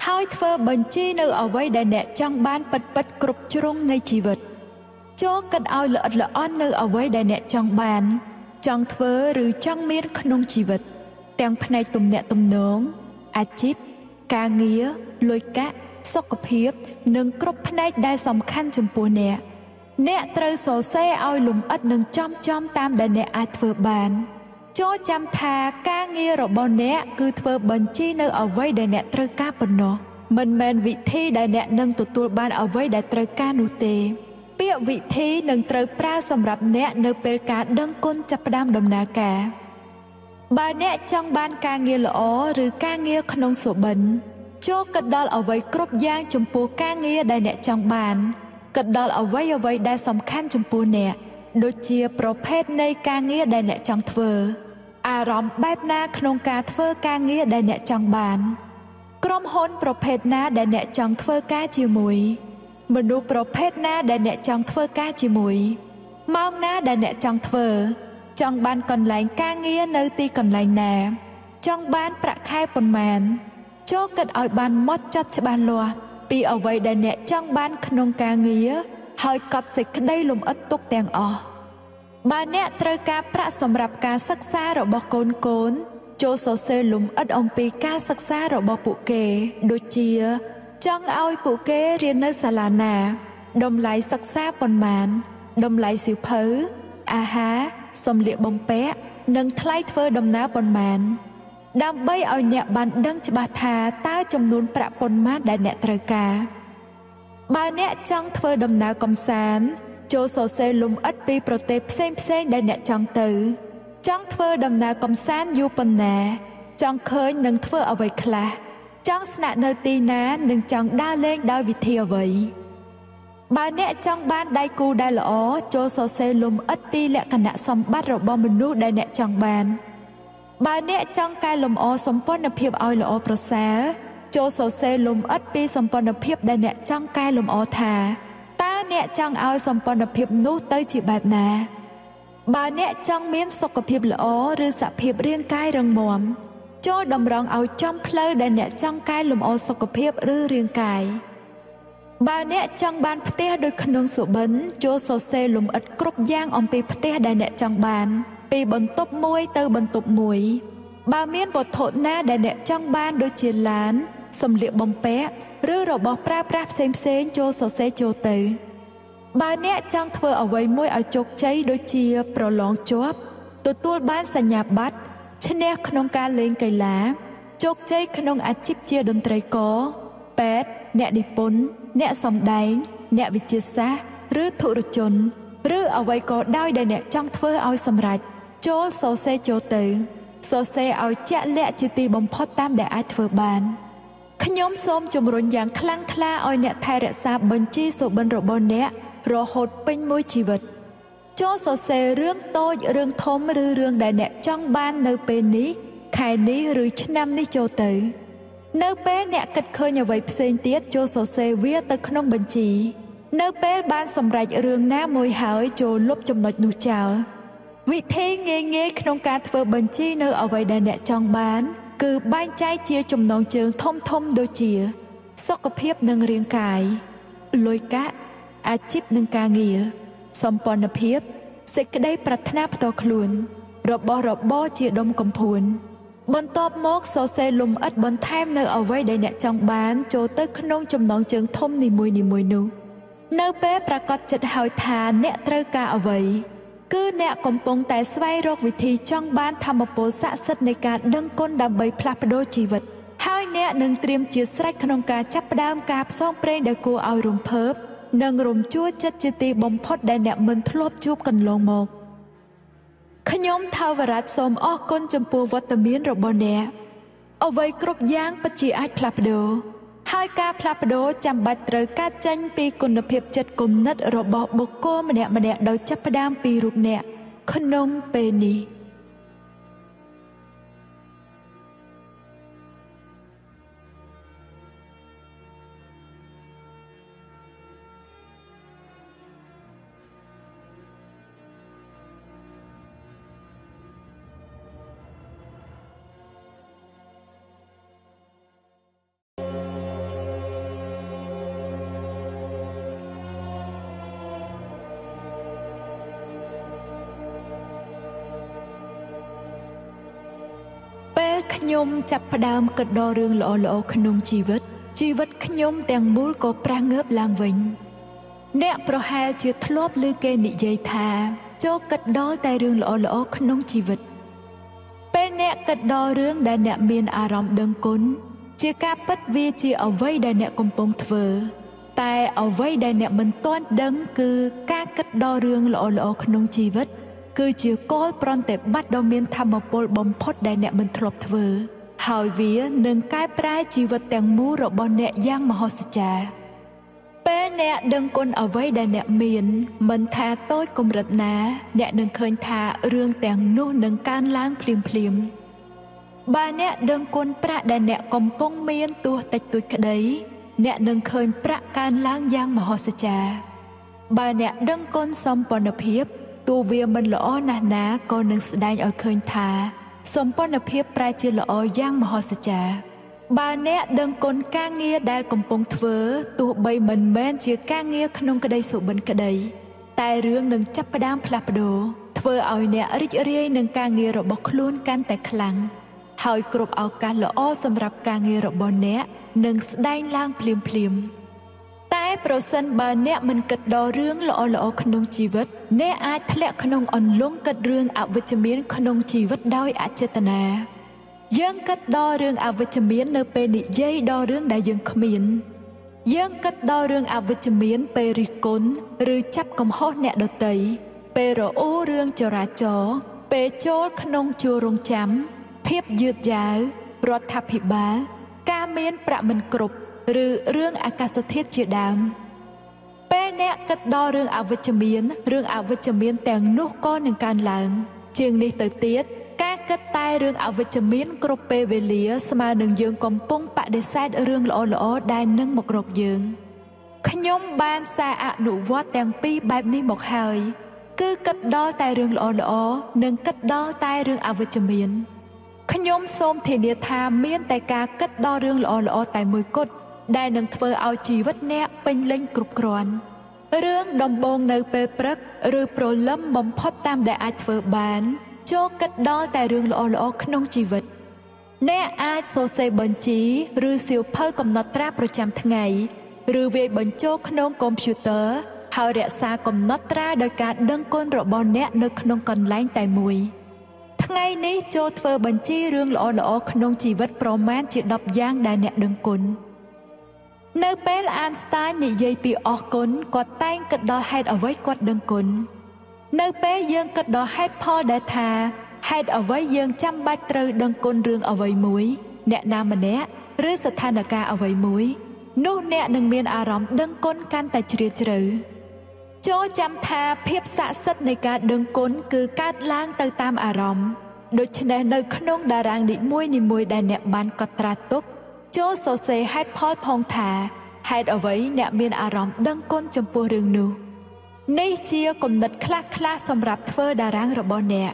ហើយធ្វើបញ្ជីនៅអ្វីដែលអ្នកចង់បានពិតពិតគ្រប់ជ្រុងនៃជីវិតចូលគិតឲ្យល្អិតល្អន់នៅអ្វីដែលអ្នកចង់បាន ចង់ធ្វើឬចង់មានក្នុងជីវិត ទាំងផ្នែកទំនាក់ទំនងអាជីពការងារលុយកាក់សុខភាព និងគ្រប់ផ្នែកដែលសំខាន់ចំពោះអ្នកអ្នកត្រូវសរសេរឲ្យលំអិតនិងចំចំតាមដែលអ្នកអាចធ្វើបានចូលចាំថាការងាររបស់អ្នកគឺធ្វើបញ្ជីនៅអ្វីដែលអ្នកត្រូវការប៉ុណ្ណោះមិនមែនវិធីដែលអ្នកនឹងទទួលបានអ្វីដែលត្រូវការនោះទេ ពាក្យវិធីនឹងត្រូវប្រើសម្រាប់អ្នកនៅពេលការដឹងគុណចាប់ផ្ដើមដំណើរការបើអ្នកចង់បានការងារល្អឬការងារក្នុងសុបិនចូលគិតដល់អ្វីគ្រប់យ៉ាងចំពោះការងារដែលអ្នកចង់បានគិតដល់អ្វីអ្វីដែលសំខាន់ចំពោះអ្នកដូចជាប្រភេទនៃការងារដែលអ្នកចង់ធ្វើអារម្មណ៍បែបណាក្នុងការធ្វើការងារដែលអ្នកចង់បាន ក្រុមហ៊ុនប្រភេទណាដែលអ្នកចង់ធ្វើការជាមួយ មនុស្សប្រភេទណាដែលអ្នកចង់ធ្វើការជាមួយម៉ោងណាដែលអ្នកចង់ធ្វើ ចង់បានកន្លែងការងារនៅទីកន្លែងណា ចង់បានប្រាក់ខែប៉ុន្មាន ចូលគិតឲ្យបានម៉ត់ចត់ច្បាស់លាស់ពីអ្វីដែលអ្នកចង់បានក្នុងការងារហើយកត់សេចក្តីលំអិតទុកទាំងអស់បើអ្នកត្រូវការប្រាក់សម្រាប់ការសិក្សារបស់កូនកូន ចូលសរសេរលំអិតអំពីការសិក្សារបស់ពួកគេ ដូចជា ចង់ឲ្យពួកគេរៀននៅសាលាណាតម្លៃសិក្សាប៉ុន្មានតម្លៃសៀវភៅអាហារសម្លៀកបំពាក់និងថ្លៃធ្វើដំណើរប៉ុន្មាន ដើម្បីឲ្យអ្នកបានដឹងច្បាស់ថាតើចំនួនប្រាក់ប៉ុន្មានដែលអ្នកត្រូវការបើអ្នកចង់ធ្វើដំណើរកំសាន្តចូលសរសេរលំអិតពីប្រទេសផ្សេងផ្សេងដែលអ្នកចង់ទៅ ចង់ធ្វើដំណើរកំសាន្តយូរប៉ុណ្ណា ចង់ឃើញនឹងធ្វើអ្វីខ្លះ ចង់ស្នាក់នៅទីណានិងចង់ដើរលេងដោយវិធីអ្វីបើអ្នកចង់បានដៃគូដែលល្អចូលសរសេរលំអិតពីលក្ខណៈសម្បត្តិរបស់មនុស្សដែលអ្នកចង់បានបើអ្នកចង់កែលម្អសម្ព័ន្ធភាពឲ្យល្អប្រសើរចូលសរសេរលំអិតពីសម្ព័ន្ធភាពដែលអ្នកចង់កែលម្អថាតើអ្នកចង់ឲ្យសម្ព័ន្ធភាពនោះទៅជាបែបណាបើអ្នកចង់មានសុខភាពល្អឬសភាពរាងកាយរឹងមាំ ចូលតម្រង់ឲ្យចំផ្លូវដែលអ្នកចង់កែលម្អសុខភាពឬរាងកាយបើអ្នកចង់បានផ្ទះដូចក្នុងសុបិនចូលសរសេរលំអិតគ្រប់យ៉ាងអំពីផ្ទះដែលអ្នកចង់បាន ពីបន្ទប់មួយទៅបន្ទប់មួយ បើមានវត្ថុណាដែលអ្នកចង់បានដូចជាឡានសម្លៀកបំពាក់ឬរបស់ប្រើប្រាស់ផ្សេងផ្សេងចូលសរសេរចូលទៅ បើអ្នកចង់ធ្វើអ្វីមួយឲ្យជោគជ័យដូចជាប្រឡងជាប់ទទួលបានសញ្ញាបត្រ ឈ្នះក្នុងការលេងកីឡាជោគជ័យក្នុងអាជីពជាតន្ត្រីករពេទ្យអ្នកនិពន្ធអ្នកសម្ដែង អ្នកវិទ្យាសាស្ត្រឬធុរជនឬអ្វីក៏ដោយដែលអ្នកចង់ធ្វើឲ្យសម្រេចចូលសរសេរចូលទៅសរសេរឲ្យជាក់លាក់ជាទីបំផុតតាមដែលអាចធ្វើបានខ្ញុំសូមជំរុញយ៉ាងខ្លាំងក្លាឲ្យអ្នកថែរក្សាបញ្ជីសុបិនរបស់អ្នករហូតពេញមួយជីវិត ចូលសរសេររឿងតូចរឿងធំឬរឿងដែលអ្នកចង់បាននៅពេលនេះខែនេះឬឆ្នាំនេះចូលទៅ នៅពេលអ្នកគិតឃើញអ្វីផ្សេងទៀតចូលសរសេរវាទៅក្នុងបញ្ជី នៅពេលបានសម្រេចរឿងណាមួយហើយចូលលុបចំណុចនោះចោលវិធីងាយងាយក្នុងការធ្វើបញ្ជីនៅអ្វីដែលអ្នកចង់បាន គឺបែងចែកជាចំណងជើងធំធំដូចជា សុខភាពនិងរាងកាយលុយកាក់អាជីពនិងការងារ សម្ព័ន្ធភាពសេចក្តីប្រាថ្នាផ្ទាល់ខ្លួន របស់របរជាដុំកំភួន បន្ទាប់មកសរសេរលំអិតបន្ថែមនៅអ្វីដែលអ្នកចង់បាន ចូលទៅក្នុងចំណងជើងធំនីមួយៗនោះនៅពេលប្រកាសចិត្តហើយថាអ្នកត្រូវការអ្វីគឺអ្នកកំពុងតែស្វែងរកវិធីចង់បានធម្មពលស័ក្តិសិទ្ធិនៃការដឹងគុណដើម្បីផ្លាស់ប្ដូរជីវិត ហើយអ្នកនឹងត្រៀមជាស្រេចក្នុងការចាប់ផ្ដើមការផ្សងព្រេងដែលគួរឲ្យរំភើប និងរំជួលចិត្តជាទីបំផុតដែលអ្នកមិនធ្លាប់ជួបកន្លងមកខ្ញុំថាវរៈសូមអរគុណចំពោះវត្តមានរបស់អ្នកអ្វីគ្រប់យ៉ាងពិតជាអាចផ្លាស់ប្ដូរហើយការផ្លាស់ប្ដូរចាំបាច់ត្រូវការចេញពីគុណភាពចិត្តគំនិតរបស់បុគ្គលម្នាក់ម្នាក់ដោយចាប់ផ្ដើមពីរូបអ្នកក្នុងពេលនេះ ខ្ញុំចាប់ផ្ដើមគិតដល់រឿងល្អល្អក្នុងជីវិត ជីវិតខ្ញុំទាំងមូលក៏ប្រះងើបឡើងវិញ អ្នកប្រហែលជាធ្លាប់ឮគេនិយាយថាចូលគិតដល់តែរឿងល្អល្អក្នុងជីវិត ពេលអ្នកគិតដល់រឿងដែលអ្នកមានអារម្មណ៍ដឹងគុណជាការពិតវាជាអ្វីដែលអ្នកកំពុងធ្វើតែអ្វីដែលអ្នកមិនទាន់ដឹងគឺការគិតដល់រឿងល្អល្អក្នុងជីវិត គឺជាគោលប្រន្តិបត្តិដ៏មានធម៌ពលបំផុតដែលអ្នកមិនធ្លាប់ធ្វើ ហើយវានឹងកែប្រែជីវិតទាំងមូលរបស់អ្នកយ៉ាងមហស្ចារ្យពេលអ្នកដឹងគុណអ្វីដែលអ្នកមាន មិនថាតូចកម្រិតណា អ្នកនឹងឃើញថារឿងទាំងនោះនឹងកើនឡើងភ្លាមភ្លាមបើអ្នកដឹងគុណប្រាក់ដែលអ្នកកំពុងមានទោះតិចតួចក្តីអ្នកនឹងឃើញប្រាក់កើនឡើងយ៉ាងមហស្ចារ្យបើអ្នកដឹងគុណសម្ព័ន្ធភាព ទោះវាមិនល្អណាស់ណាក៏នឹងស្ដែងឲ្យឃើញថា សម្ព័ន្ធភាពប្រែជាល្អយ៉ាងមហស្ចារ្យបើអ្នកដឹងគុណការងារដែលកំពុងធ្វើទោះបីមិនមែនជាការងារក្នុងក្តីសុបិនក្តី តែរឿងនឹងចាប់ផ្ដើមផ្លាស់ប្ដូរធ្វើឲ្យអ្នករីករាយនឹងការងាររបស់ខ្លួនកាន់តែខ្លាំងហើយគ្រប់ឱកាសល្អសម្រាប់ការងាររបស់អ្នកនឹងស្ដែងឡើងភ្លាមភ្លាមៗ តែប្រសិនបើអ្នកមិនគិតដល់រឿងល្អល្អក្នុងជីវិត អ្នកអាចធ្លាក់ក្នុងអន្លង់គិតរឿងអវិជ្ជមានក្នុងជីវិតដោយអចេតនាយើងគិតដល់រឿងអវិជ្ជមាននៅពេលនិយាយដល់រឿងដែលយើងគ្មាន យើងគិតដល់រឿងអវិជ្ជមានពេលរិះគន់ឬចាប់កំហុសអ្នកដទៃពេលរអ៊ូរឿងចរាចរណ៍ពេលចូលក្នុងជួររងចាំភាពយឺតយ៉ាវរដ្ឋាភិបាល ការមានប្រាក់មិនគ្រប់ ឬរឿងអាកាសធាតុជាដើមពេលអ្នកគិតដល់រឿងអវិជ្ជមានរឿងអវិជ្ជមានទាំងនោះក៏នឹងកើនឡើង ជាងនេះទៅទៀតការគិតតែរឿងអវិជ្ជមានគ្រប់ពេលវេលា ស្មើនឹងយើងកំពុងបដិសេធរឿងល្អល្អដែលនឹងមករកយើងខ្ញុំបានសារអនុវត្តទាំងពីរបែបនេះមកហើយ គឺគិតដល់តែរឿងល្អល្អនិងគិតដល់តែរឿងអវិជ្ជមានខ្ញុំសូមធានាថាមានតែការគិតដល់រឿងល្អល្អតែមួយគត់ ដែលនឹងធ្វើឲ្យជីវិតអ្នកពេញលេញគ្រប់គ្រាន់រឿងដំបងនៅពេលព្រឹកឬប្រលឹមបំផុតតាមដែលអាចធ្វើបានចូលគិតដល់តែរឿងល្អល្អក្នុងជីវិតអ្នកអាចសរសេរបញ្ជី ឬសៀវភៅកំណត់ត្រាប្រចាំថ្ងៃឬវាយបញ្ចូលក្នុងកុំព្យូទ័រហើយរក្សាកំណត់ត្រាដោយការដឹងគុណរបស់អ្នកនៅក្នុងកន្លែងតែមួយថ្ងៃនេះចូលធ្វើបញ្ជីរឿងល្អល្អក្នុងជីវិតប្រមាណជា10យ៉ាងដែលអ្នកដឹងគុណ នៅពេលអានស្តាញនិយាយពីអស់គុណគាត់តែងគិតដល់ហេតុអ្វីគាត់ដឹងគុណនៅពេលយើងគិតដល់ហេតុផលដែលថាហេតុអ្វីយើងចាំបាច់ត្រូវដឹងគុណរឿងអ្វីមួយ អ្នកណាម្នាក់ឬស្ថានភាពអ្វីមួយនោះអ្នកនឹងមានអារម្មណ៍ដឹងគុណកាន់តែជ្រាលជ្រៅចូលចាំថាភាពស័ក្តិសិទ្ធិនៃការដឹងគុណគឺកើតឡើងទៅតាមអារម្មណ៍ដូច្នេះនៅក្នុងតារាងនីមួយនីមួយដែលអ្នកបានកត់ត្រាទុក ចូលសរសេរហេតុផលផងថាហេតុអ្វីអ្នកមានអារម្មណ៍ដឹងគុណចំពោះរឿងនោះនេះជាគំនិតខ្លះខ្លះសម្រាប់ធ្វើតារាងរបស់អ្នក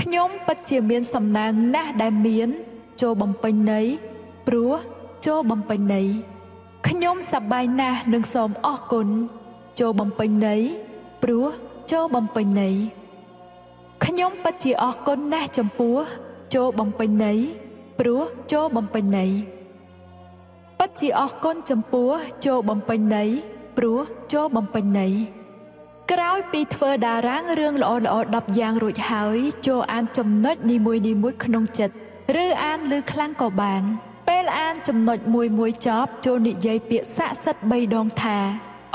ខ្ញុំពិតជាមានសំណាងណាស់ដែលមាន ចូលបំពេញន័យព្រោះចូលបំពេញន័យខ្ញុំសប្បាយណាស់នឹងសូមអរគុណចូលបំពេញន័យព្រោះចូលបំពេញន័យខ្ញុំពិតជាអរគុណណាស់ចំពោះ ចូលបំពេញន័យព្រោះចូលបំពេញន័យពិត ជាអរគុណចំពោះចូលបំពេញន័យព្រោះចូលបំពេញន័យក្រោយពីធ្វើតារាងរឿងល្អល្អ10យ៉ាងរួចហើយចូលអានចំណុចនីមួយនីមួយក្នុងចិត្តឬអានឮខ្លាំងក៏បាន ពេលអានចំណុចមួយមួយចប់ចូលនិយាយពាក្យស័ក្តិសិទ្ធិ3ដងថា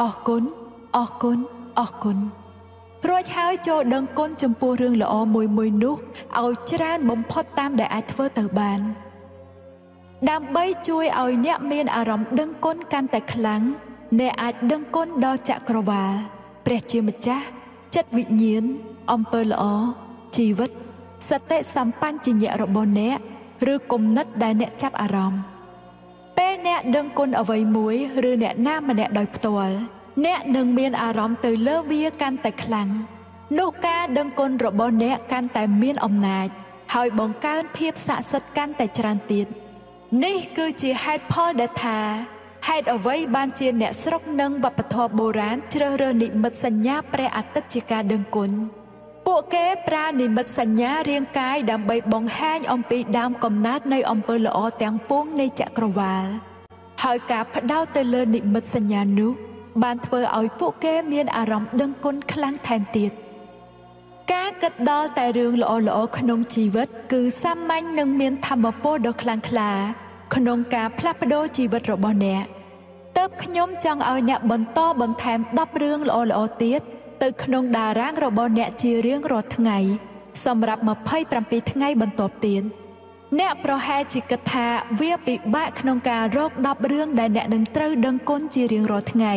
អរគុណអរគុណអរគុណរួចហើយចូលដឹងគុណចំពោះរឿងល្អមួយមួយនោះឲ្យច្រើនបំផុតតាមដែលអាចធ្វើទៅបាន ដើម្បីជួយឲ្យអ្នកមានអារម្មណ៍ដឹងគុណកាន់តែខ្លាំងអ្នកអាចដឹងគុណដល់ចក្រវាលព្រះជាម្ចាស់ចិត្តវិញ្ញាណអំពើល្អជីវិតសតិសម្បញ្ញៈរបស់អ្នកឬគំនិតដែលអ្នកចាប់អារម្មណ៍ពេលអ្នកដឹងគុណអ្វីមួយឬអ្នកណាម្នាក់ដោយផ្ទាល់អ្នកនឹងមានអារម្មណ៍ទៅលើវាកាន់តែខ្លាំងនោះការដឹងគុណរបស់អ្នកកាន់តែមានអំណាច ហើយបង្កើនភាពស័ក្តិសិទ្ធិកាន់តែច្រើនទៀត នេះគឺជាហេតុផលដែលថាហេតុអ្វីបានជាអ្នកស្រុកនិងវប្បធម៌បុរាណជ្រើសរើសនិមិត្តសញ្ញាព្រះអាទិត្យជាការដឹងគុណពួកគេប្រើនិមិត្តសញ្ញារាងកាយដើម្បីបង្ហាញអំពីដើមកំណើតនៃអំពើល្អទាំងពួងនៃចក្រវាលហើយការផ្ដោតទៅលើនិមិត្តសញ្ញានោះបានធ្វើឲ្យពួកគេមានអារម្មណ៍ដឹងគុណខ្លាំងថែមទៀត ការគិតដល់តែរឿងល្អល្អក្នុងជីវិត គឺសាមញ្ញនិងមានធម៌ពលដ៏ខ្លាំងក្លា ក្នុងការផ្លាស់ប្ដូរជីវិតរបស់អ្នកតើបខ្ញុំចង់ឲ្យអ្នកបន្តបន្ថែម10រឿងល្អល្អទៀតទៅក្នុងតារាងរបស់អ្នកជារៀងរាល់ថ្ងៃ សម្រាប់27ថ្ងៃបន្ទាប់ទៀតអ្នកប្រហែលជាគិតថាវាពិបាកក្នុងការរក10រឿងដែលអ្នកនឹងត្រូវដឹងគុណជារៀងរាល់ថ្ងៃ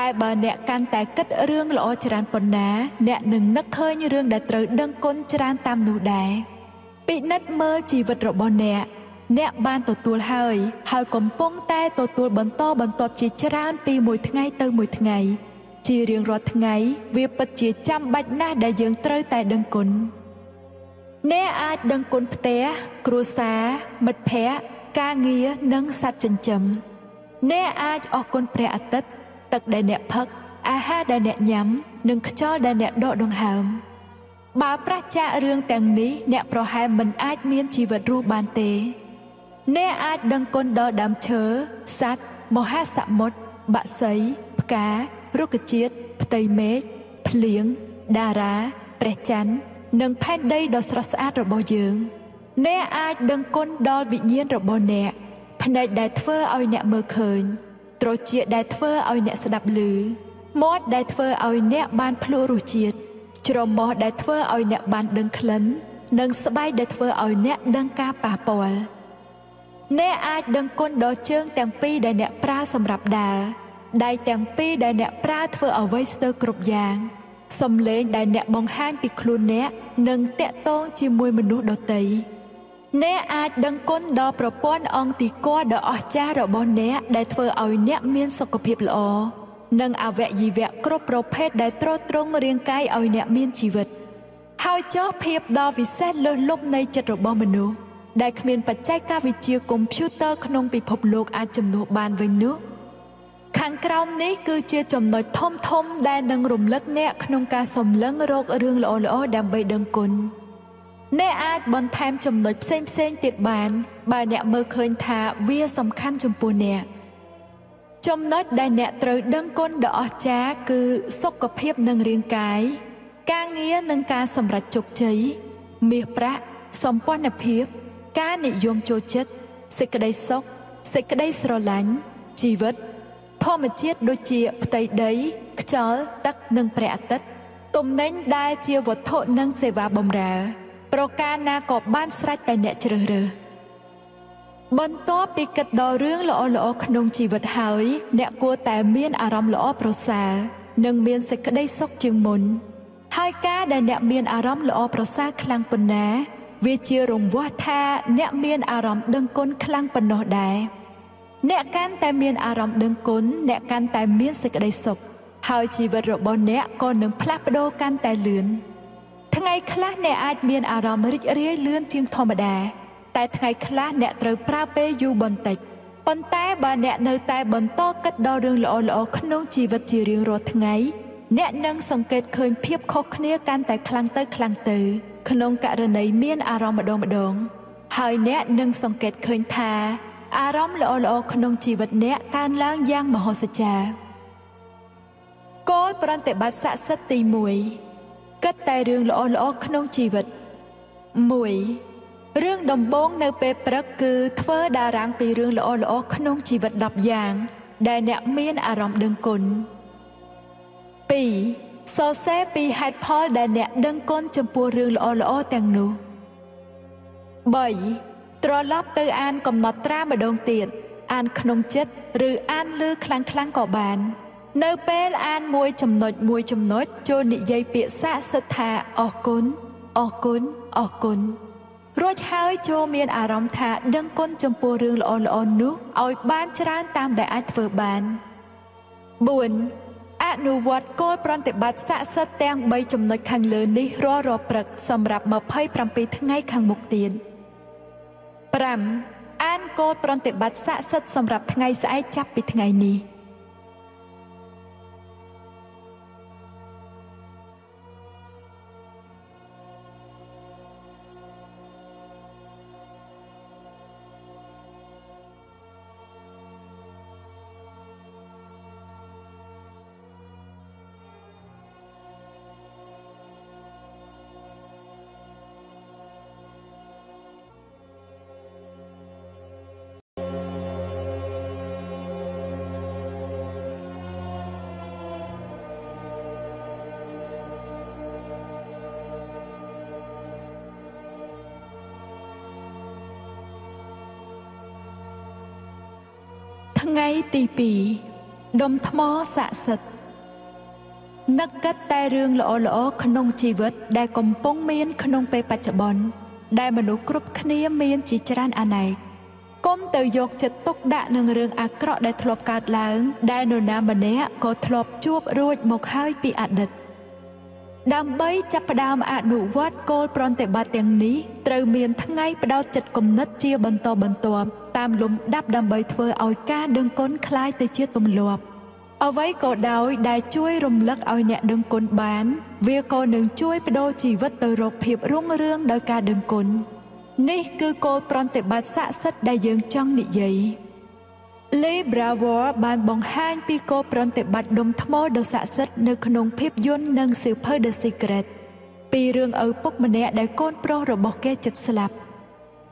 តែបើអ្នកកាន់តែគិតរឿងល្អច្រើនប៉ុណ្ណា អ្នកនឹងនឹកឃើញរឿងដែលត្រូវដឹងគុណច្រើនតាមនោះដែរពិនិត្យមើលជីវិតរបស់អ្នកអ្នកបានទទួលហើយហើយកំពុងតែទទួលបន្តបន្ទាប់ជាច្រើនពីមួយថ្ងៃទៅមួយថ្ងៃ ជារៀងរាល់ថ្ងៃ វាពិតជាចាំបាច់ណាស់ដែលយើងត្រូវតែដឹងគុណអ្នកអាចដឹងគុណផ្ទះគ្រួសារមិត្តភ័ក្តិការងារនិងសត្វចិញ្ចឹមអ្នកអាចអរគុណព្រះអាទិត្យ ទឹកដែលអ្នកផឹកអាហារដែលអ្នកញ៉ាំ និងខ្យល់ដែលអ្នកដកដង្ហើមបើប្រឆាចរឿងទាំងនេះអ្នកប្រហែលមិនអាចមានជីវិតរស់បានទេ អ្នកអាចដឹងគុណដល់ដើមឈើសត្វមហាសមុទ្របក្សី ផ្ការុក្ខជាតិផ្ទៃមេឃភ្លៀងតារាព្រះច័ន្ទនិងផែនដីដ៏ស្រស់ស្អាតរបស់យើង អ្នកអាចដឹងគុណដល់វិញ្ញាណរបស់អ្នកភ្នែកដែលធ្វើឲ្យអ្នកមើលឃើញ ត្រចៀកដែលធ្វើឲ្យអ្នកស្ដាប់ឮមាត់ដែលធ្វើឲ្យអ្នកបានភ្លក់រសជាតិច្រមុះដែលធ្វើឲ្យអ្នកបានដឹងក្លិន និងស្បែកដែលធ្វើឲ្យអ្នកដឹងការប៉ះពាល់អ្នកអាចដឹងគុណដល់ជើងទាំងពីរដែលអ្នកប្រើសម្រាប់ដើរដៃទាំងពីរដែលអ្នកប្រើធ្វើអ្វីស្ទើរគ្រប់យ៉ាងសំឡេងដែលអ្នកបង្ហាញពីខ្លួនអ្នកនិងតាក់ទងជាមួយមនុស្សដទៃ អ្នកអាចដឹងគុណដល់ប្រព័ន្ធអង្គទីគដ៏អស្ចារ្យរបស់អ្នកដែលធ្វើឲ្យអ្នកមានសុខភាពល្អនិងអវយវៈគ្រប់ប្រភេទដែលទ្រទ្រង់រាងកាយឲ្យអ្នកមានជីវិតហើយចោះភាពដ៏វិសេសលើសលប់នៃចិត្តរបស់មនុស្សដែលគ្មានបច្ចេកវិទ្យាកុំព្យូទ័រក្នុងពិភពលោកអាចជំនួសបានវិញនោះខាងក្រោមនេះគឺជាចំណុចធំធំដែលនឹងរំលឹកអ្នកក្នុងការសម្លឹងរករឿងល្អៗដើម្បីដឹងគុណ អ្នកអាចបន្ថែមចំណុចផ្សេងផ្សេងទៀតបាន បើអ្នកមើលឃើញថាវាសំខាន់ចំពោះអ្នកចំណុចដែលអ្នកត្រូវដឹងគុណដ៏អស្ចារ្យគឺសុខភាពនិងរាងកាយការងារនិងការសម្រេចជោគជ័យមាសប្រាក់សម្ព័ន្ធភាព ការនិយមចូលចិត្តសេចក្តីសុខសេចក្តីស្រឡាញ់ជីវិត ធម្មជាតិដូចជាផ្ទៃដី ខ្យល់ទឹកនិងព្រះអាទិត្យទំនិញដែលជាវត្ថុនិងសេវាបម្រើ ប្រការណាក៏បានស្រេចតែអ្នកជ្រើសរើសបន្ទាប់ពីគិតដល់រឿងល្អល្អក្នុងជីវិតហើយ អ្នកគួរតែមានអារម្មណ៍ល្អប្រសើរនិងមានសេចក្តីសុខជាងមុន ហើយការដែលអ្នកមានអារម្មណ៍ល្អប្រសើរខ្លាំងប៉ុណ្ណា វាជារង្វាស់ថាអ្នកមានអារម្មណ៍ដឹងគុណខ្លាំងប៉ុណ្ណោះដែរអ្នកកាន់តែមានអារម្មណ៍ដឹងគុណអ្នកកាន់តែមានសេចក្តីសុខហើយជីវិតរបស់អ្នកក៏នឹងផ្លាស់ប្ដូរកាន់តែលឿន ថ្ងៃខ្លះអ្នកអាចមានអារម្មណ៍រីករាយលឿនជាងធម្មតា តែថ្ងៃខ្លះអ្នកត្រូវប្រើពេលយូរបន្តិចប៉ុន្តែបើអ្នកនៅតែបន្តគិតដល់រឿងល្អៗក្នុងជីវិតជារៀងរាល់ថ្ងៃអ្នកនឹងសង្កេតឃើញភាពខុសគ្នាកាន់តែខ្លាំងទៅខ្លាំងទៅ ក្នុងករណីមានអារម្មណ៍ម្ដងម្ដង ហើយអ្នកនឹងសង្កេតឃើញថាអារម្មណ៍ល្អៗក្នុងជីវិតអ្នកកើនឡើងយ៉ាងមហស្ចារ្យគោលប្រតិបត្តិស័ក្តិសិទ្ធិទី1 គិតតែរឿងល្អៗក្នុងជីវិត1រឿងដំបូងនៅពេលព្រឹកគឺធ្វើតារាងពីរឿងល្អល្អក្នុងជីវិត10យ៉ាង ដែលអ្នកមានអារម្មណ៍ដឹងគុណ2សរសេរពីហេតុផលដែលអ្នកដឹងគុណចំពោះរឿងល្អល្អទាំងនោះ3ត្រឡប់ទៅអានកំណត់ត្រាម្ដងទៀតអានក្នុងចិត្តឬអានលឺខ្លាំងខ្លាំងក៏បាន នៅពេលអានមួយចំណុចមួយចំណុចចូលនិយាយពាក្យស័ក្តិសិទ្ធថាអរគុណអរគុណអរគុណរួចហើយចូលមានអារម្មណ៍ថាដឹងគុណចំពោះរឿងល្អល្អនោះឲ្យបានច្រើនតាមដែលអាចធ្វើបាន4អនុវត្តគោលប្រតិបត្តិស័ក្តិសិទ្ធទាំង3ចំណុចខាងលើនេះរាល់រាល់ព្រឹកសម្រាប់27ថ្ងៃខាងមុខទៀត5អានគោលប្រតិបត្តិស័ក្តិសិទ្ធសម្រាប់ថ្ងៃស្អែកចាប់ពីថ្ងៃនេះ ទី2ដុំថ្មស័ក្តិសិទ្ធិនឹកគិតតែរឿងល្អល្អក្នុងជីវិត ដែលកំពុងមាន ក្នុងពេលបច្ចុប្បន្នដែលមនុស្សគ្រប់គ្នាមានជាច្រើនអនេកកុំទៅយកចិត្តទុកដាក់នឹងរឿងអាក្រក់ដែលធ្លាប់កើតឡើង ដែលនរណាម្នាក់ក៏ធ្លាប់ជួបរួចមកហើយពីអតីត ដើម្បីចាប់ផ្ដើមអនុវត្តគោលប្រតិបត្តិទាំងនេះត្រូវមានថ្ងៃបដោតចិត្តគំនិតជាបន្តបន្ទាប់តាមលំដាប់ដើម្បីធ្វើឲ្យការដឹងគុណคล้ายទៅជាទម្លាប់អ្វីក៏ដោយដែលជួយរំលឹកឲ្យអ្នកដឹងគុណបាន វាក៏នឹងជួយបដូរជីវិតទៅរកភាពរុងរឿងដោយការដឹងគុណនេះគឺគោលប្រតិបត្តិស័ក្តិសិទ្ធិដែលយើងចង់និយាយ Lee Bravor បានបង្ហាញពីគោលប្រតិបត្តិដុំថ្មដ៏ស័ក្តិសិទ្ធិនៅក្នុងភាពយន្តនិងសៀវភៅ The Secret ពីរឿងឪពុកម្នាក់ដែលកូនប្រុសរបស់គេជិតស្លាប់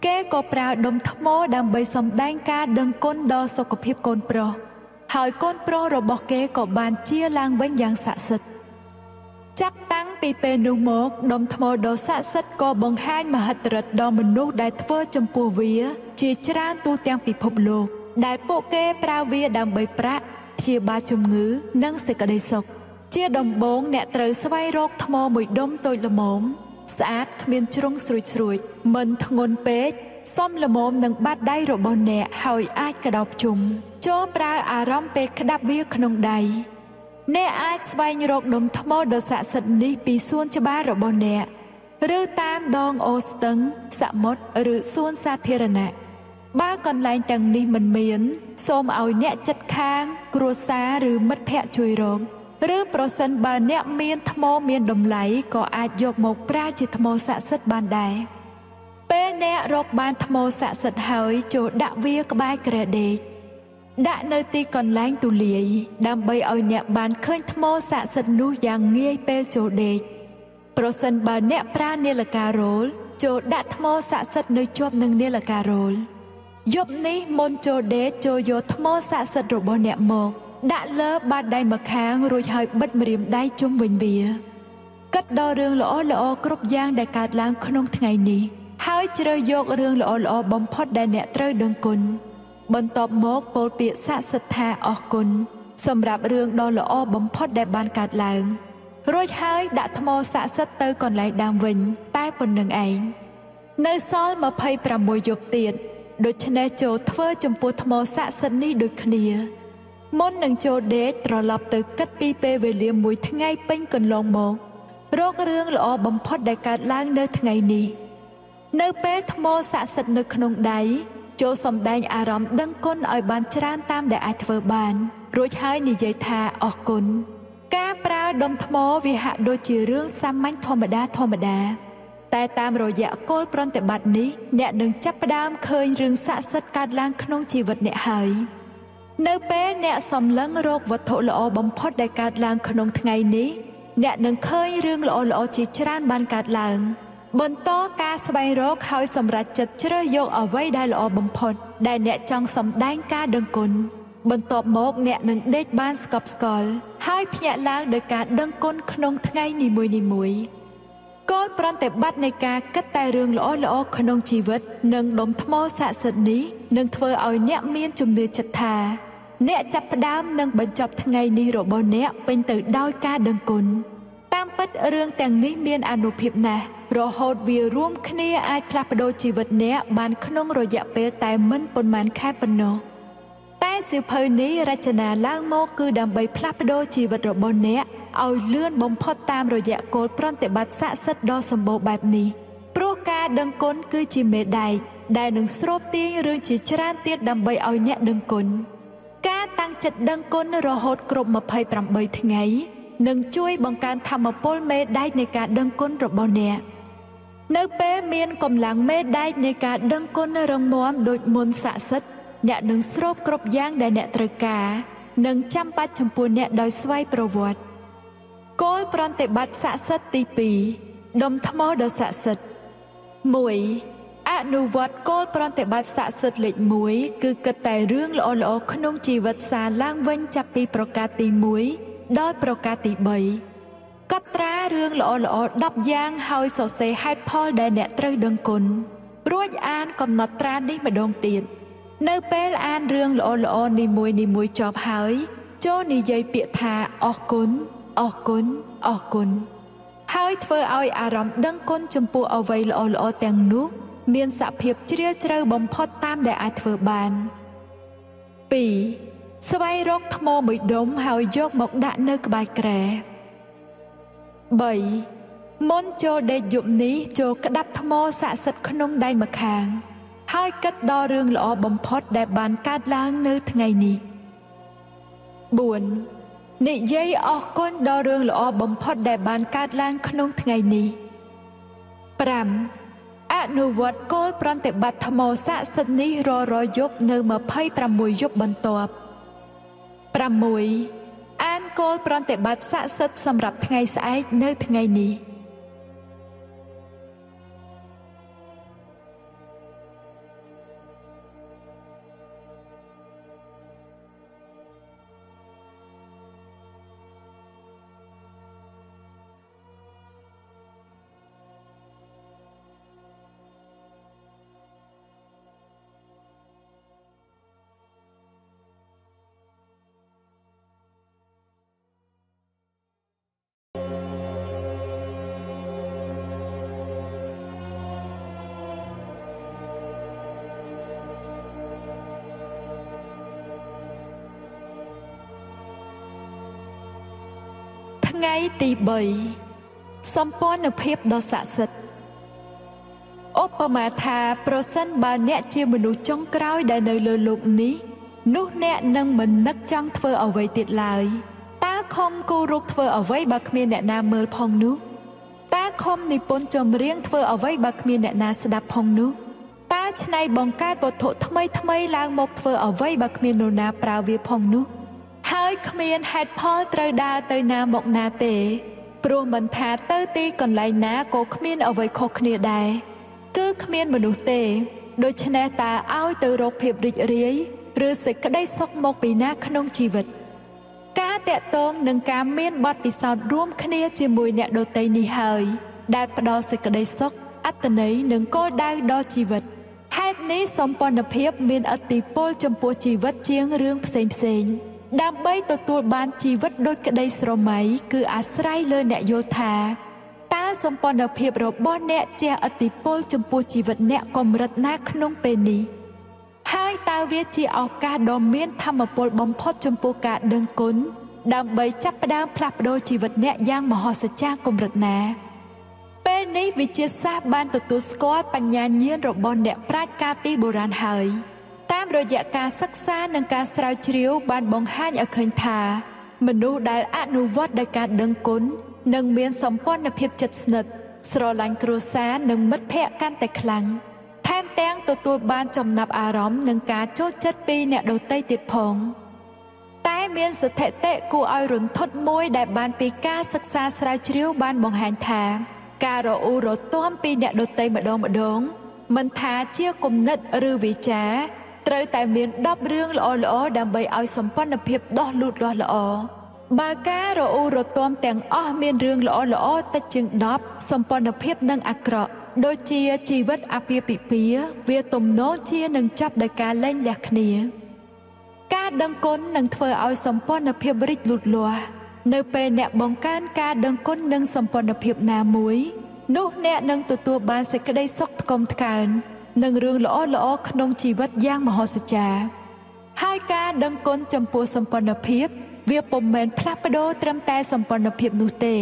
គេក៏ប្រើដុំថ្មដើម្បីសម្ដែងការដឹងគុណដល់សុខភាពកូនប្រុសហើយកូនប្រុសរបស់គេក៏បានជាឡើងវិញយ៉ាងស័ក្តិសិទ្ធិចាប់តាំងពីពេលនោះមកដុំថ្មដ៏ស័ក្តិសិទ្ធិក៏បង្ហាញមហិទ្ធិឫទ្ធិដល់មនុស្សដែលធ្វើចំពោះវា ជាច្រើនទូទាំងពិភពលោក ដែលពួកគេប្រើវាដើម្បីប្រាក់ព្យាបាលជំងឺនិងសេចក្តីសុខជាដំបូងអ្នកត្រូវស្វែងរកថ្មមួយដុំតូចល្មមស្អាតគ្មានជ្រុងស្រួចស្រួចមិនធ្ងន់ពេកសមល្មមនឹងបាតដៃរបស់អ្នកហើយអាចកដោបជុំចូលប្រើអារម្មណ៍ពេលក្តាប់វាក្នុងដៃអ្នកអាចស្វែងរកដុំថ្មដ៏ស័ក្តិសិទ្ធិនេះពីសួនច្បាររបស់អ្នកឬតាមដងអូស្ទឹងសមុទ្រឬសួនសាធារណៈ បើកន្លែងទាំងនេះមិនមាន សូមឲ្យអ្នកចិត្តខាង គ្រួសារឬមិត្តភ័ក្តិជួយរកឬប្រសិនបើអ្នកមានថ្មមានតម្លៃក៏អាចយកមកប្រើជាថ្មស័ក្តិសិទ្ធិបានដែរពេលអ្នករកបានថ្មស័ក្តិសិទ្ធិហើយចូលដាក់វាក្បែរក្រែដេកដាក់នៅទីកន្លែងទូលាយដើម្បីឲ្យអ្នកបានឃើញថ្មស័ក្តិសិទ្ធិនោះយ៉ាងងាយពេលចូលដេកប្រសិនបើអ្នកប្រើនាឡិការ៉ូលចូលដាក់ថ្មស័ក្តិសិទ្ធិនៅជាប់នឹងនាឡិការ៉ូល យប់នេះមុនចូលដេកចូលយកថ្មស័ក្តិសិទ្ធិរបស់អ្នកមក ដាក់លើបាតដៃម្ខាង រួចហើយបិទម្រាមដៃជុំវិញវាគិតដល់រឿងល្អល្អគ្រប់យ៉ាងដែលកើតឡើងក្នុងថ្ងៃនេះ ហើយជ្រើសយករឿងល្អល្អបំផុតដែលអ្នកត្រូវដឹងគុណបន្ទាប់មកពោលពាក្យស័ក្តិសិទ្ធិថាអរគុណសម្រាប់រឿងដ៏ល្អបំផុតដែលបានកើតឡើងរួចហើយដាក់ថ្មស័ក្តិសិទ្ធិទៅកន្លែងដើមវិញ តែប៉ុណ្្នឹងឯងនៅសល់26យប់ទៀត ដូច្នេះចូលធ្វើចំពោះថ្មស័ក្តិសិទ្ធិនេះដូចគ្នា មុននឹងចូលដេកត្រឡប់ទៅគិតពីពេលវេលាមួយថ្ងៃពេញកន្លងមករករឿងល្អបំផុតដែលកើតឡើងនៅថ្ងៃនេះ នៅពេលថ្មស័ក្តិសិទ្ធិនៅក្នុងដៃចូលសំដែងអារម្មណ៍ដឹងគុណឲ្យបានច្រើនតាមដែលអាចធ្វើបាន រួចហើយនិយាយថាអរគុណការប្រើដុំថ្មវាហាក់ដូចជារឿងសាមញ្ញធម្មតាធម្មតា តែតាមរយៈគោលប្រតិបត្តិនេះអ្នកនឹងចាប់ផ្ដើមឃើញរឿងស័ក្តិសិទ្ធិកើតឡើងក្នុងជីវិតអ្នកហើយនៅពេលអ្នកសំឡឹងរកវត្ថុល្អបំផុតដែលកើតឡើងក្នុងថ្ងៃនេះអ្នកនឹងឃើញរឿងល្អល្អជាច្រើនបានកើតឡើង បន្តការស្វែងរកហើយសម្រេចចិត្តជ្រើសយកអ្វីដែលល្អបំផុត ដែលអ្នកចង់សម្ដែងការដឹងគុណបន្ទាប់មកអ្នកនឹងដេកបានស្កប់ស្កល់ហើយភ្ញាក់ឡើងដោយការដឹងគុណក្នុងថ្ងៃនីមួយនីមួយ គោលប្រតិបត្តិនៃការគិតតែរឿងល្អល្អក្នុងជីវិត និងដុំថ្មស័ក្តិសិទ្ធិនេះនឹងធ្វើឲ្យអ្នកមានជំនឿចិត្តថា អ្នកចាប់ផ្ដើមនឹងបញ្ចប់ថ្ងៃនេះរបស់អ្នកពេញទៅដោយការដឹងគុណតាមពិតរឿងទាំងនេះមានអានុភាពណាស់រហូតវារួមគ្នាអាចផ្លាស់ប្ដូរជីវិតអ្នកបានក្នុងរយៈពេលតែមិនប៉ុន្មានខែប៉ុណ្ណោះតែសៀវភៅនេះរចនាឡើងមកគឺដើម្បីផ្លាស់ប្ដូរជីវិតរបស់អ្នក ឲ្យលឿនបំផុតតាមរយៈគោលប្រតិបត្តិស័ក្តិសិទ្ធិដ៏សម្បូរបែបនេះព្រោះការដឹងគុណគឺជាមេដែកដែលនឹងស្រូបទាញរឿងជាច្រើនទៀតដើម្បីឲ្យអ្នកដឹងគុណការតាំងចិត្តដឹងគុណរហូតគ្រប់28ថ្ងៃនឹងជួយបង្កើនធម៌ពលមេដែកនៃការដឹងគុណរបស់អ្នកនៅពេលមានកម្លាំងមេដែកនៃការដឹងគុណរឹងមាំដូចមុនស័ក្តិសិទ្ធិអ្នកនឹងស្រូបគ្រប់យ៉ាងដែលអ្នកត្រូវការ និងចាំបាច់ចំពោះអ្នកដោយស្វ័យប្រវត្តិ គោលប្រតិបត្តិស័ក្តិសិទ្ធិទី2ដុំថ្មដ៏ស័ក្តិសិទ្ធិ1អនុវត្តគោលប្រតិបត្តិស័ក្តិសិទ្ធិលេខ1គឺគិតតែរឿងល្អល្អក្នុងជីវិតសារឡើងវិញចាប់ពីប្រការទី1ដល់ប្រការទី3កត់ត្រារឿងល្អល្អ10យ៉ាងហើយសរសេរហេតុផលដែលអ្នកត្រូវដឹងគុណរួចអានកំណត់ត្រានេះម្ដងទៀតនៅពេលអានរឿងល្អល្អនីមួយនីមួយចប់ហើយចូលនិយាយពាក្យថាអរគុណ អរគុណអរគុណហើយធ្វើឲ្យអារម្មណ៍ដឹងគុណចំពោះអ្វីល្អល្អទាំងនោះ មានសភាពជ្រាលជ្រៅបំផុតតាមដែលអាចធ្វើបាន2ស្វែងរកថ្មមួយដុំហើយយកមកដាក់នៅក្បែរក្រែ3មុនចូលដេកយប់នេះចូលក្តាប់ថ្មស័ក្តិសិទ្ធិក្នុងដៃម្ខាង ហើយគិតដល់រឿងល្អបំផុតដែលបានកើតឡើងនៅថ្ងៃនេះ4 និយាយអរគុណដល់រឿងល្អបំផុតដែលបានកើតឡើងក្នុងថ្ងៃនេះ5អនុវត្តគោលប្រតិបត្តិថ្មស័ក្តិសិទ្ធិនេះររយប់នៅ26យប់បន្ទាប់6អានគោលប្រតិបត្តិស័ក្តិសិទ្ធិសម្រាប់ថ្ងៃស្អែកនៅថ្ងៃនេះ ថ្ងៃទី3សម្ព័ន្ធភាពដ៏ស័ក្តិសិទ្ធិឧបមាថាប្រសិនបើអ្នកជាមនុស្សចុងក្រោយដែលនៅលើលោកនេះ នោះអ្នកនឹងមិននឹកចង់ធ្វើអ្វីទៀតឡើយតើខំគូរុកធ្វើអ្វីបើគ្មានអ្នកណាមើលផងនោះតើខំនិពន្ធចម្រៀងធ្វើអ្វីបើគ្មានអ្នកណាស្ដាប់ផងនោះតើឆ្នៃបង្កើតវត្ថុថ្មីថ្មីឡើងមកធ្វើអ្វីបើគ្មាននរណាប្រើវាផងនោះ ហើយគ្មានហេតុផលត្រូវដើរទៅណាមកណាទេព្រព្រោះមិនថាទៅទីកន្លែងណាក៏គ្មានអ្វីខុសគ្នាដែរគឺគ្មានមនុស្សទេដូច្នេះតើឲ្យទៅរកភាពរីករាយឬសេចក្តីសុខមកពីណាក្នុងជីវិត ការតកតងនឹងការមានបទពិសោធន៍រួមគ្នាជាមួយអ្នកដទៃនេះហើយ ដែលផ្ដល់សេចក្តីសុខអត្តន័យនិងគោលដៅដល់ជីវិតហេតុនេះសម្ព័ន្ធភាពមានអតិពលចំពោះជីវិតជាងរឿងផ្សេងផ្សេង ដើម្បីទទួលបានជីវិតដូចក្តីស្រមៃគឺអាស្រ័យលើអ្នកយល់ថាតើសម្ព័ន្ធភាពរបស់អ្នកជះឥទ្ធិពលចំពោះជីវិតអ្នកកម្រិតណាក្នុងពេលនេះហើយតើវាជាឱកាសដ៏មានធម៌ពលបំផុតចំពោះការដឹងគុណដើម្បីចាប់ផ្ដើមផ្លាស់ប្ដូរជីវិតអ្នកយ៉ាងមហោស្ចារ្យកម្រិតណាពេលនេះវិទ្យាសាស្ត្របានទទួលស្គាល់បញ្ញាញាណរបស់អ្នកប្រាជ្ញកាលពីបុរាណហើយតាម រយៈការសិក្សានិងការស្រាវជ្រាវបានបង្ហាញឲ្យឃើញថា មនុស្សដែលអនុវត្តដោយការដឹងគុណនិងមានសម្ព័ន្ធភាពជិតស្និទ្ធស្រឡាញ់គ្រួសារនិងមិត្តភ័ក្តិកាន់តែខ្លាំងថែមទាំងទទួលបានចំណាប់អារម្មណ៍និងការចូលចិត្តពីអ្នកដទៃទៀតផងតែមានស្ថិតិគួរឲ្យរន្ធត់មួយដែលបានពីការសិក្សាស្រាវជ្រាវបានបង្ហាញថា ការរអ៊ូរទាំពីអ្នកដទៃម្ដងម្ដងមិនថាជាគំនិតឬវិចារ ត្រូវតែមាន10រឿងល្អល្អដើម្បីឲ្យសម្ព័ន្ធភាពដោះលូតលាស់ល្អបើការរអ៊ូរទាំទាំងអស់មានរឿងល្អល្អតិចជាង10សម្ព័ន្ធភាពនឹងអាក្រក់ដូចជាជីវិតអាពាហ៍ពិពាហ៍វាទំនោរជានឹងចាប់ដោយការលែងលះគ្នា ការដឹងគុណនឹងធ្វើឲ្យសម្ព័ន្ធភាពរីកលូតលាស់នៅពេលអ្នកបង្កើនការដឹងគុណនិងសម្ព័ន្ធភាពណាមួយ នោះអ្នកនឹងទទួលបានសេចក្តីសុខថ្កុំថ្កើង និងរឿងល្អល្អក្នុងជីវិតយ៉ាងមហោស្ចារ្យហើយការដឹងគុណចំពោះសម្ព័ន្ធភាព វាពុំមែនផ្លាស់ប្ដូរត្រឹមតែសម្ព័ន្ធភាពនោះទេ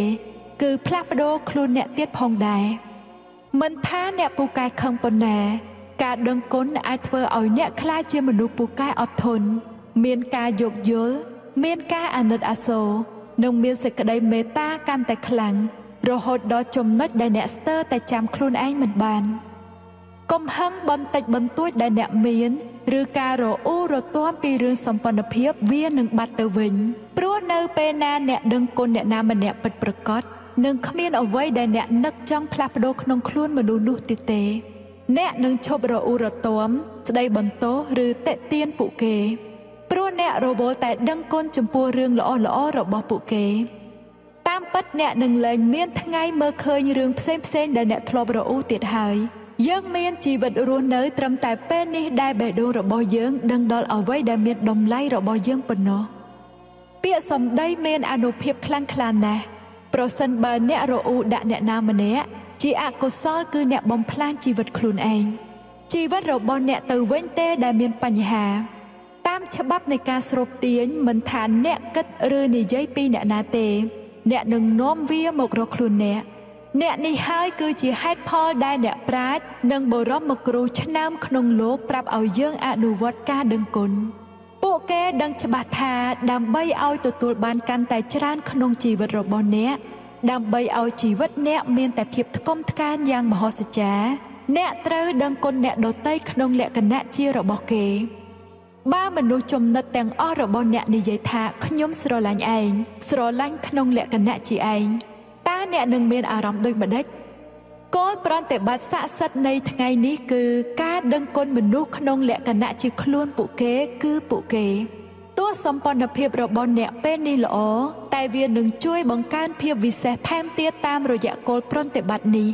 គឺផ្លាស់ប្ដូរខ្លួនអ្នកទៀតផងដែរមិនថាអ្នកពូកែខឹងប៉ុណ្ណា ការដឹងគុណអាចធ្វើឲ្យអ្នកក្លាយជាមនុស្សពូកែអត់ធន់មានការយោគយល់មានការអាណិតអាសូរនិងមានសេចក្តីមេត្តាកាន់តែខ្លាំងរហូតដល់ចំណុចដែលអ្នកស្ទើរតែចាំខ្លួនឯងមិនបាន។ កំហឹងបន្តិចបន្តួចដែលអ្នកមានឬការរអ៊ូរទាំពីរឿងសម្ព័ន្ធភាពវានឹងបាត់ទៅវិញព្រោះនៅពេលណាអ្នកដឹងគុណអ្នកណាម្នាក់ពិតប្រាកដនឹងគ្មានអ្វីដែលអ្នកនឹកចង់ផ្លាស់ប្ដូរក្នុងខ្លួនមនុស្សនោះទៀតទេអ្នកនឹងឈប់រអ៊ូរទាំស្ដីបន្ទោសឬតិទៀនពួកគេព្រោះអ្នករវល់តែដឹងគុណចំពោះរឿងល្អល្អរបស់ពួកគេតាមពិតអ្នកនឹងលែងមានថ្ងៃមើលឃើញរឿងផ្សេងផ្សេងដែលអ្នកធ្លាប់រអ៊ូទៀតហើយ យើងមានជីវិតរស់នៅត្រឹមតែពេលនេះដែលបេះដូងរបស់យើងដឹងដល់អ្វីដែលមានតម្លៃរបស់យើងប៉ុណ្ណោះពាក្យសម្ដីមានអនុភាពខ្លាំងក្លាណាស់ប្រសិនបើអ្នករអ៊ូដាក់អ្នកណាម្នាក់ជាអកុសលគឺអ្នកបំផ្លាញជីវិតខ្លួនឯងជីវិតរបស់អ្នកទៅវិញទេដែលមានបញ្ហា តាមច្បាប់នៃការស្រូបទាញមិនថាអ្នកគិតឬនិយាយពីអ្នកណាទេ អ្នកនឹងនាំវាមករកខ្លួនអ្នក អ្នកនេះហើយគឺជាហេតុផលដែលអ្នកប្រាជ្ញនិងបរមគ្រូឆ្នើមក្នុងលោកប្រាប់ឲ្យយើងអនុវត្តការដឹងគុណពួកគេដឹងច្បាស់ថាដើម្បីឲ្យទទួលបានកាន់តែច្រើនក្នុងជីវិតរបស់អ្នកដើម្បីឲ្យជីវិតអ្នកមានតែភាពថ្កុំថ្កើងយ៉ាងមហោស្ចារ្យអ្នកត្រូវដឹងគុណអ្នកដទៃក្នុងលក្ខណៈជារបស់គេបើមនុស្សចំណិតទាំងអស់របស់អ្នកនិយាយថាខ្ញុំស្រឡាញ់ឯងស្រឡាញ់ក្នុងលក្ខណៈជាឯង តើអ្នកនឹងមានអារម្មណ៍ដូចម្ដេចគោលប្រតិបត្តិស័ក្តិសិទ្ធិនៃថ្ងៃនេះគឺការដឹងគុណមនុស្សក្នុងលក្ខណៈជាខ្លួនពួកគេគឺពួកគេទោះសម្ព័ន្ធភាពរបស់អ្នកពេលនេះល្អតែវានឹងជួយបង្កើនភាពវិសេសថែមទៀតតាមរយៈគោលប្រតិបត្តិនេះ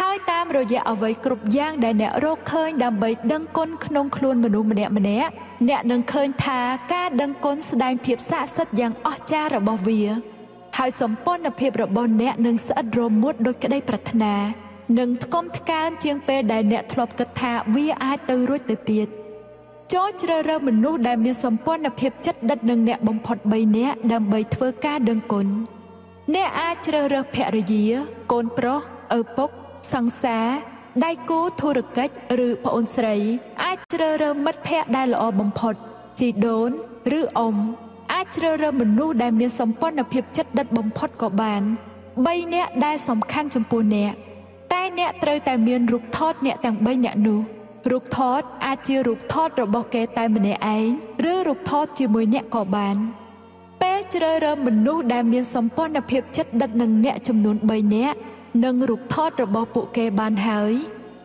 ហើយតាមរយៈអ្វីគ្រប់យ៉ាងដែលអ្នករកឃើញដើម្បីដឹងគុណក្នុងខ្លួនមនុស្សម្នាក់ម្នាក់អ្នកនឹងឃើញថាការដឹងគុណស្ដែងភាពស័ក្តិសិទ្ធិយ៉ាងអស្ចារ្យរបស់វា ហើយសម្ព័ន្ធភាពរបស់អ្នកនឹងស្អិតរមួតដោយក្តីប្រាថ្នានិងថ្កុំថ្កើងជាងពេលដែលអ្នកធ្លាប់គិតថាវាអាចទៅរួចទៅទៀតចូលជ្រើសរើសមនុស្សដែលមានសម្ព័ន្ធភាពចិត្តដិតនឹងអ្នកបំផុត3នាក់ដើម្បីធ្វើការដឹងគុណអ្នកអាចជ្រើសរើសភរិយា កូនប្រុសឪពុកសង្សារដៃគូធុរកិច្ចឬប្អូនស្រី អាចជ្រើសរើសមិត្តភ័ក្តិដែលល្អបំផុតជីដូន ឬអ៊ំអាច ជ្រើសរើសមនុស្សដែលមានសម្ព័ន្ធភាពចិត្តដិតបំផុតក៏បាន3នាក់ដែលសំខាន់ចំពោះអ្នកតែអ្នកត្រូវតែមានរូបថតអ្នកទាំង3នាក់នោះរូបថតអាចជារូបថតរបស់គេតែម្នាក់ឯងឬរូបថតជាមួយអ្នកក៏បានពេលជ្រើសរើសមនុស្សដែលមានសម្ព័ន្ធភាពចិត្តដិតនឹងអ្នកចំនួន3នាក់និងរូបថតរបស់ពួកគេបានហើយ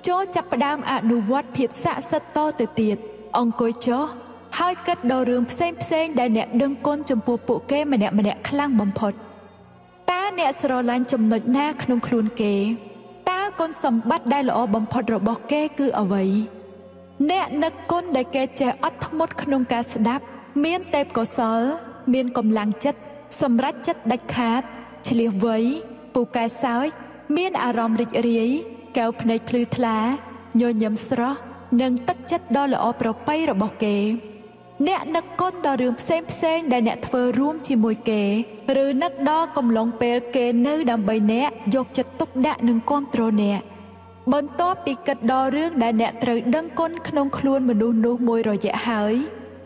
ចូលចាប់ផ្ដើមអនុវត្តភាពស័ក្តិសិទ្ធិតទៅទៀតអង្គុយចុះ ហើយគិតដល់រឿងផ្សេងផ្សេងដែលអ្នកដឹងគុណចំពោះពួកគេម្នាក់ម្នាក់ខ្លាំងបំផុតតើអ្នកស្រឡាញ់ចំណុចណាក្នុងខ្លួនគេតើគុណសម្បត្តិដែលល្អបំផុតរបស់គេគឺអ្វីអ្នកនឹកគុណដែលគេចេះអត់ធ្មត់ក្នុងការស្ដាប់ មានទេពកោសល មានកម្លាំងចិត្តសម្រេចចិត្តដាច់ខាតឆ្លៀសវៃពូកែសើចមានអារម្មណ៍រីករាយកែវភ្នែកភ្លឺថ្លាញញឹមស្រស់និងទឹកចិត្តដ៏ល្អប្រពៃរបស់គេ អ្នកនឹកគុណដល់រឿងផ្សេងផ្សេងដែលអ្នកធ្វើរួមជាមួយគេ ឬនឹកដល់កំឡុងពេលគេនៅដើម្បីអ្នកយកចិត្តទុកដាក់និងគាំទ្រអ្នកបន្ទាប់ពីគិតដល់រឿងដែលអ្នកត្រូវដឹងគុណក្នុងខ្លួនមនុស្សនោះមួយរយៈហើយ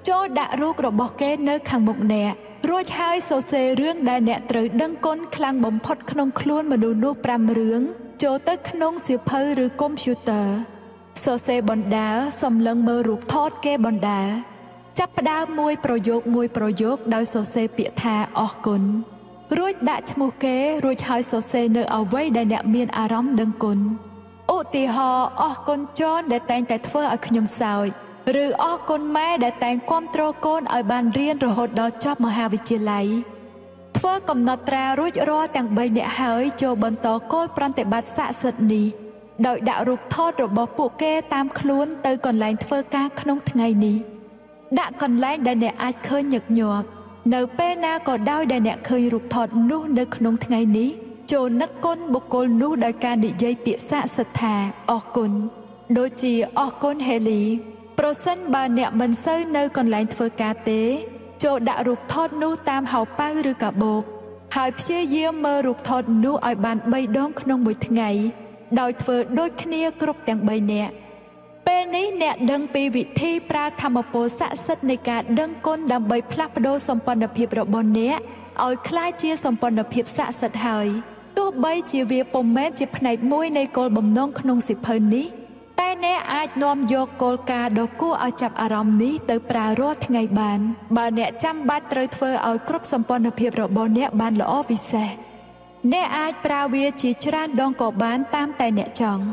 ចូលដាក់រូបរបស់គេនៅខាងមុខអ្នករួចហើយសរសេររឿងដែលអ្នកត្រូវដឹងគុណខ្លាំងបំផុតក្នុងខ្លួនមនុស្សនោះ5រឿងចូលទៅក្នុងសៀវភៅឬកុំព្យូទ័រសរសេរបណ្ដាលសំឡឹងមើលរូបថតគេបណ្ដាល ចាប់ផ្ដើមមួយប្រយោគមួយប្រយោគដោយសរសេរពាក្យថាអរគុណរួចដាក់ឈ្មោះគេរួចហើយសរសេរនៅអ្វីដែលអ្នកមានអារម្មណ៍ដឹងគុណឧទាហរណ៍អរគុណចនដែលតែងតែធ្វើឲ្យខ្ញុំសើចឬអរគុណម៉ែដែលតែងគាំទ្រកូនឲ្យបានរៀនរហូតដល់ចប់មហាវិទ្យាល័យធ្វើកំណត់ត្រារួចរាល់ទាំង3នាក់ហើយចូលបន្តគោលប្រតិបត្តិស័ក្តិសិទ្ធិនេះដោយដាក់រូបថតរបស់ពួកគេតាមខ្លួនទៅកន្លែងធ្វើការក្នុងថ្ងៃនេះ ដាក់កន្លែងដែលអ្នកអាចឃើញញឹកញាប់នៅពេលណាក៏ដោយដែលអ្នកឃើញរូបថតនោះនៅក្នុងថ្ងៃនេះចូលនឹកគុណបុគ្គលនោះដោយការនិយាយពាក្យស័ក្តិសិទ្ធថាអរគុណដូចជាអរគុណហេលី ប្រសិនបើអ្នកមិនសូវនៅកន្លែងធ្វើការទេ ចូលដាក់រូបថតនោះតាមហៅប៉ៅឬកាបូបហើយព្យាយាមមើលរូបថតនោះឲ្យបាន3ដងក្នុងមួយថ្ងៃ ដោយធ្វើដូចគ្នាគ្រប់ទាំង3នាក់ ពេលនេះអ្នកដឹងពីវិធីប្រើធម្មពលស័ក្តិសិទ្ធិនៃការដឹងគុណដើម្បីផ្លាស់ប្ដូរសម្ព័ន្ធភាពរបស់អ្នកឲ្យคล้ายជាសម្ព័ន្ធភាពស័ក្តិសិទ្ធិហើយទោះបីជាវាពុំមែនជាផ្នែកមួយនៃគោលបំណងក្នុងសិភៅនេះតែអ្នកអាចនាំយកគោលការណ៍ដ៏គួរឲ្យចាប់អារម្មណ៍នេះទៅប្រើរាល់ថ្ងៃបាន បើអ្នកចាំបាច់ត្រូវធ្វើឲ្យគ្រប់សម្ព័ន្ធភាពរបស់អ្នកបានល្អពិសេសអ្នកអាចប្រើវាជាច្រើនដងក៏បានតាមតែអ្នកចង់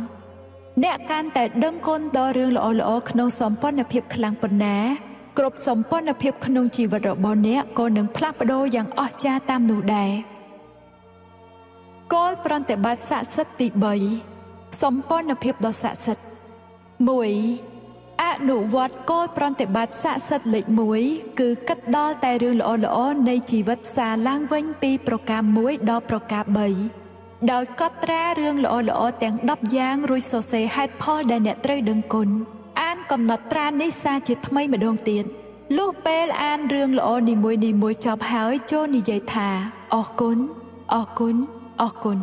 អ្នកកាន់តែដឹងគុណដល់រឿងល្អល្អក្នុងសម្ព័ន្ធភាពខ្លាំងប៉ុណ្ណាគ្រប់សម្ព័ន្ធភាពក្នុងជីវិតរបស់អ្នកក៏នឹងផ្លាស់ប្ដូរយ៉ាងអស្ចារ្យតាមនោះដែរគោលប្រតិបត្តិស័ក្តិសិទ្ធិទី3សម្ព័ន្ធភាពដ៏ស័ក្តិសិទ្ធិ1អនុវត្តគោលប្រតិបត្តិស័ក្តិសិទ្ធិលេខ1គឺគិតដល់តែរឿងល្អល្អនៃជីវិតសារឡើងវិញពីប្រការ1ដល់ប្រការ3 ដោយកត់ត្រារឿងល្អល្អទាំង10យ៉ាងរួចសរសេរហេតុផលដែលអ្នកត្រូវដឹងគុណអានកំណត់ត្រានេះសារជាថ្មីម្ដងទៀតលុះពេលអានរឿងល្អនីមួយនីមួយចប់ហើយចូលនិយាយថាអរគុណអរគុណអរគុណ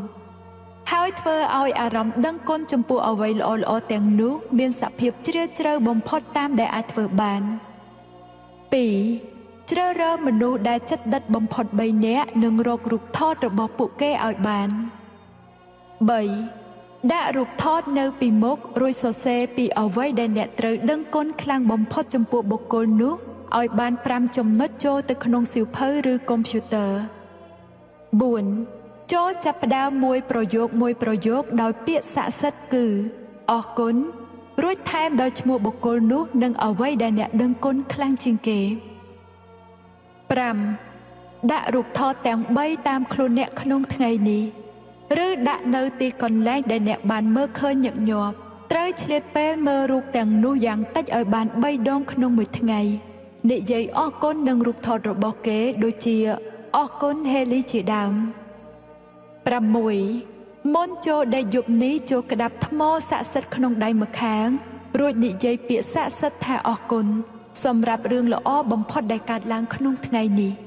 ហើយធ្វើឲ្យអារម្មណ៍ដឹងគុណចំពោះអ្វីល្អល្អទាំងនោះមានសភាពជ្រាលជ្រៅបំផុតតាមដែលអាចធ្វើបាន2ជ្រើសរើសមនុស្សដែលចិត្តដិតបំផុត3នាក់និងរករូបថតរបស់ពួកគេឲ្យបាន 3ដាក់រូបថតនៅពីមុខរួចសរសេរពីអ្វីដែលអ្នកត្រូវដឹងគុណខ្លាំងបំផុតចំពោះបុគ្គលនោះឲ្យបាន5ចំណុចចូលទៅក្នុងសៀវភៅឬកុំព្យូទ័រ4ចូលចាប់ផ្ដើមមួយប្រយោគមួយប្រយោគដោយពាក្យស័ក្តិសិទ្ធិគឺអរគុណរួចថែមដោយឈ្មោះបុគ្គលនោះនិងអ្វីដែលអ្នកដឹងគុណខ្លាំងជាងគេ5ដាក់រូបថតទាំង3តាមខ្លួនអ្នកក្នុងថ្ងៃនេះ ឬដាក់នៅទីកន្លែងដែលអ្នកបានមើលឃើញញឹកញាប់ត្រូវឆ្លៀតពេលមើលរូបទាំងនោះយ៉ាងតិចឲ្យបាន3ដងក្នុងមួយថ្ងៃនិយាយអរគុណនឹងរូបថតរបស់គេដូចជាអរគុណហេលីជាដើម6មុនចូលដេកយប់នេះចូលក្តាប់ថ្មស័ក្តិសិទ្ធិក្នុងដៃម្ខាង រួចនិយាយពាក្យស័ក្តិសិទ្ធិថាអរគុណសម្រាប់រឿងល្អបំផុតដែលកើតឡើងក្នុងថ្ងៃនេះ។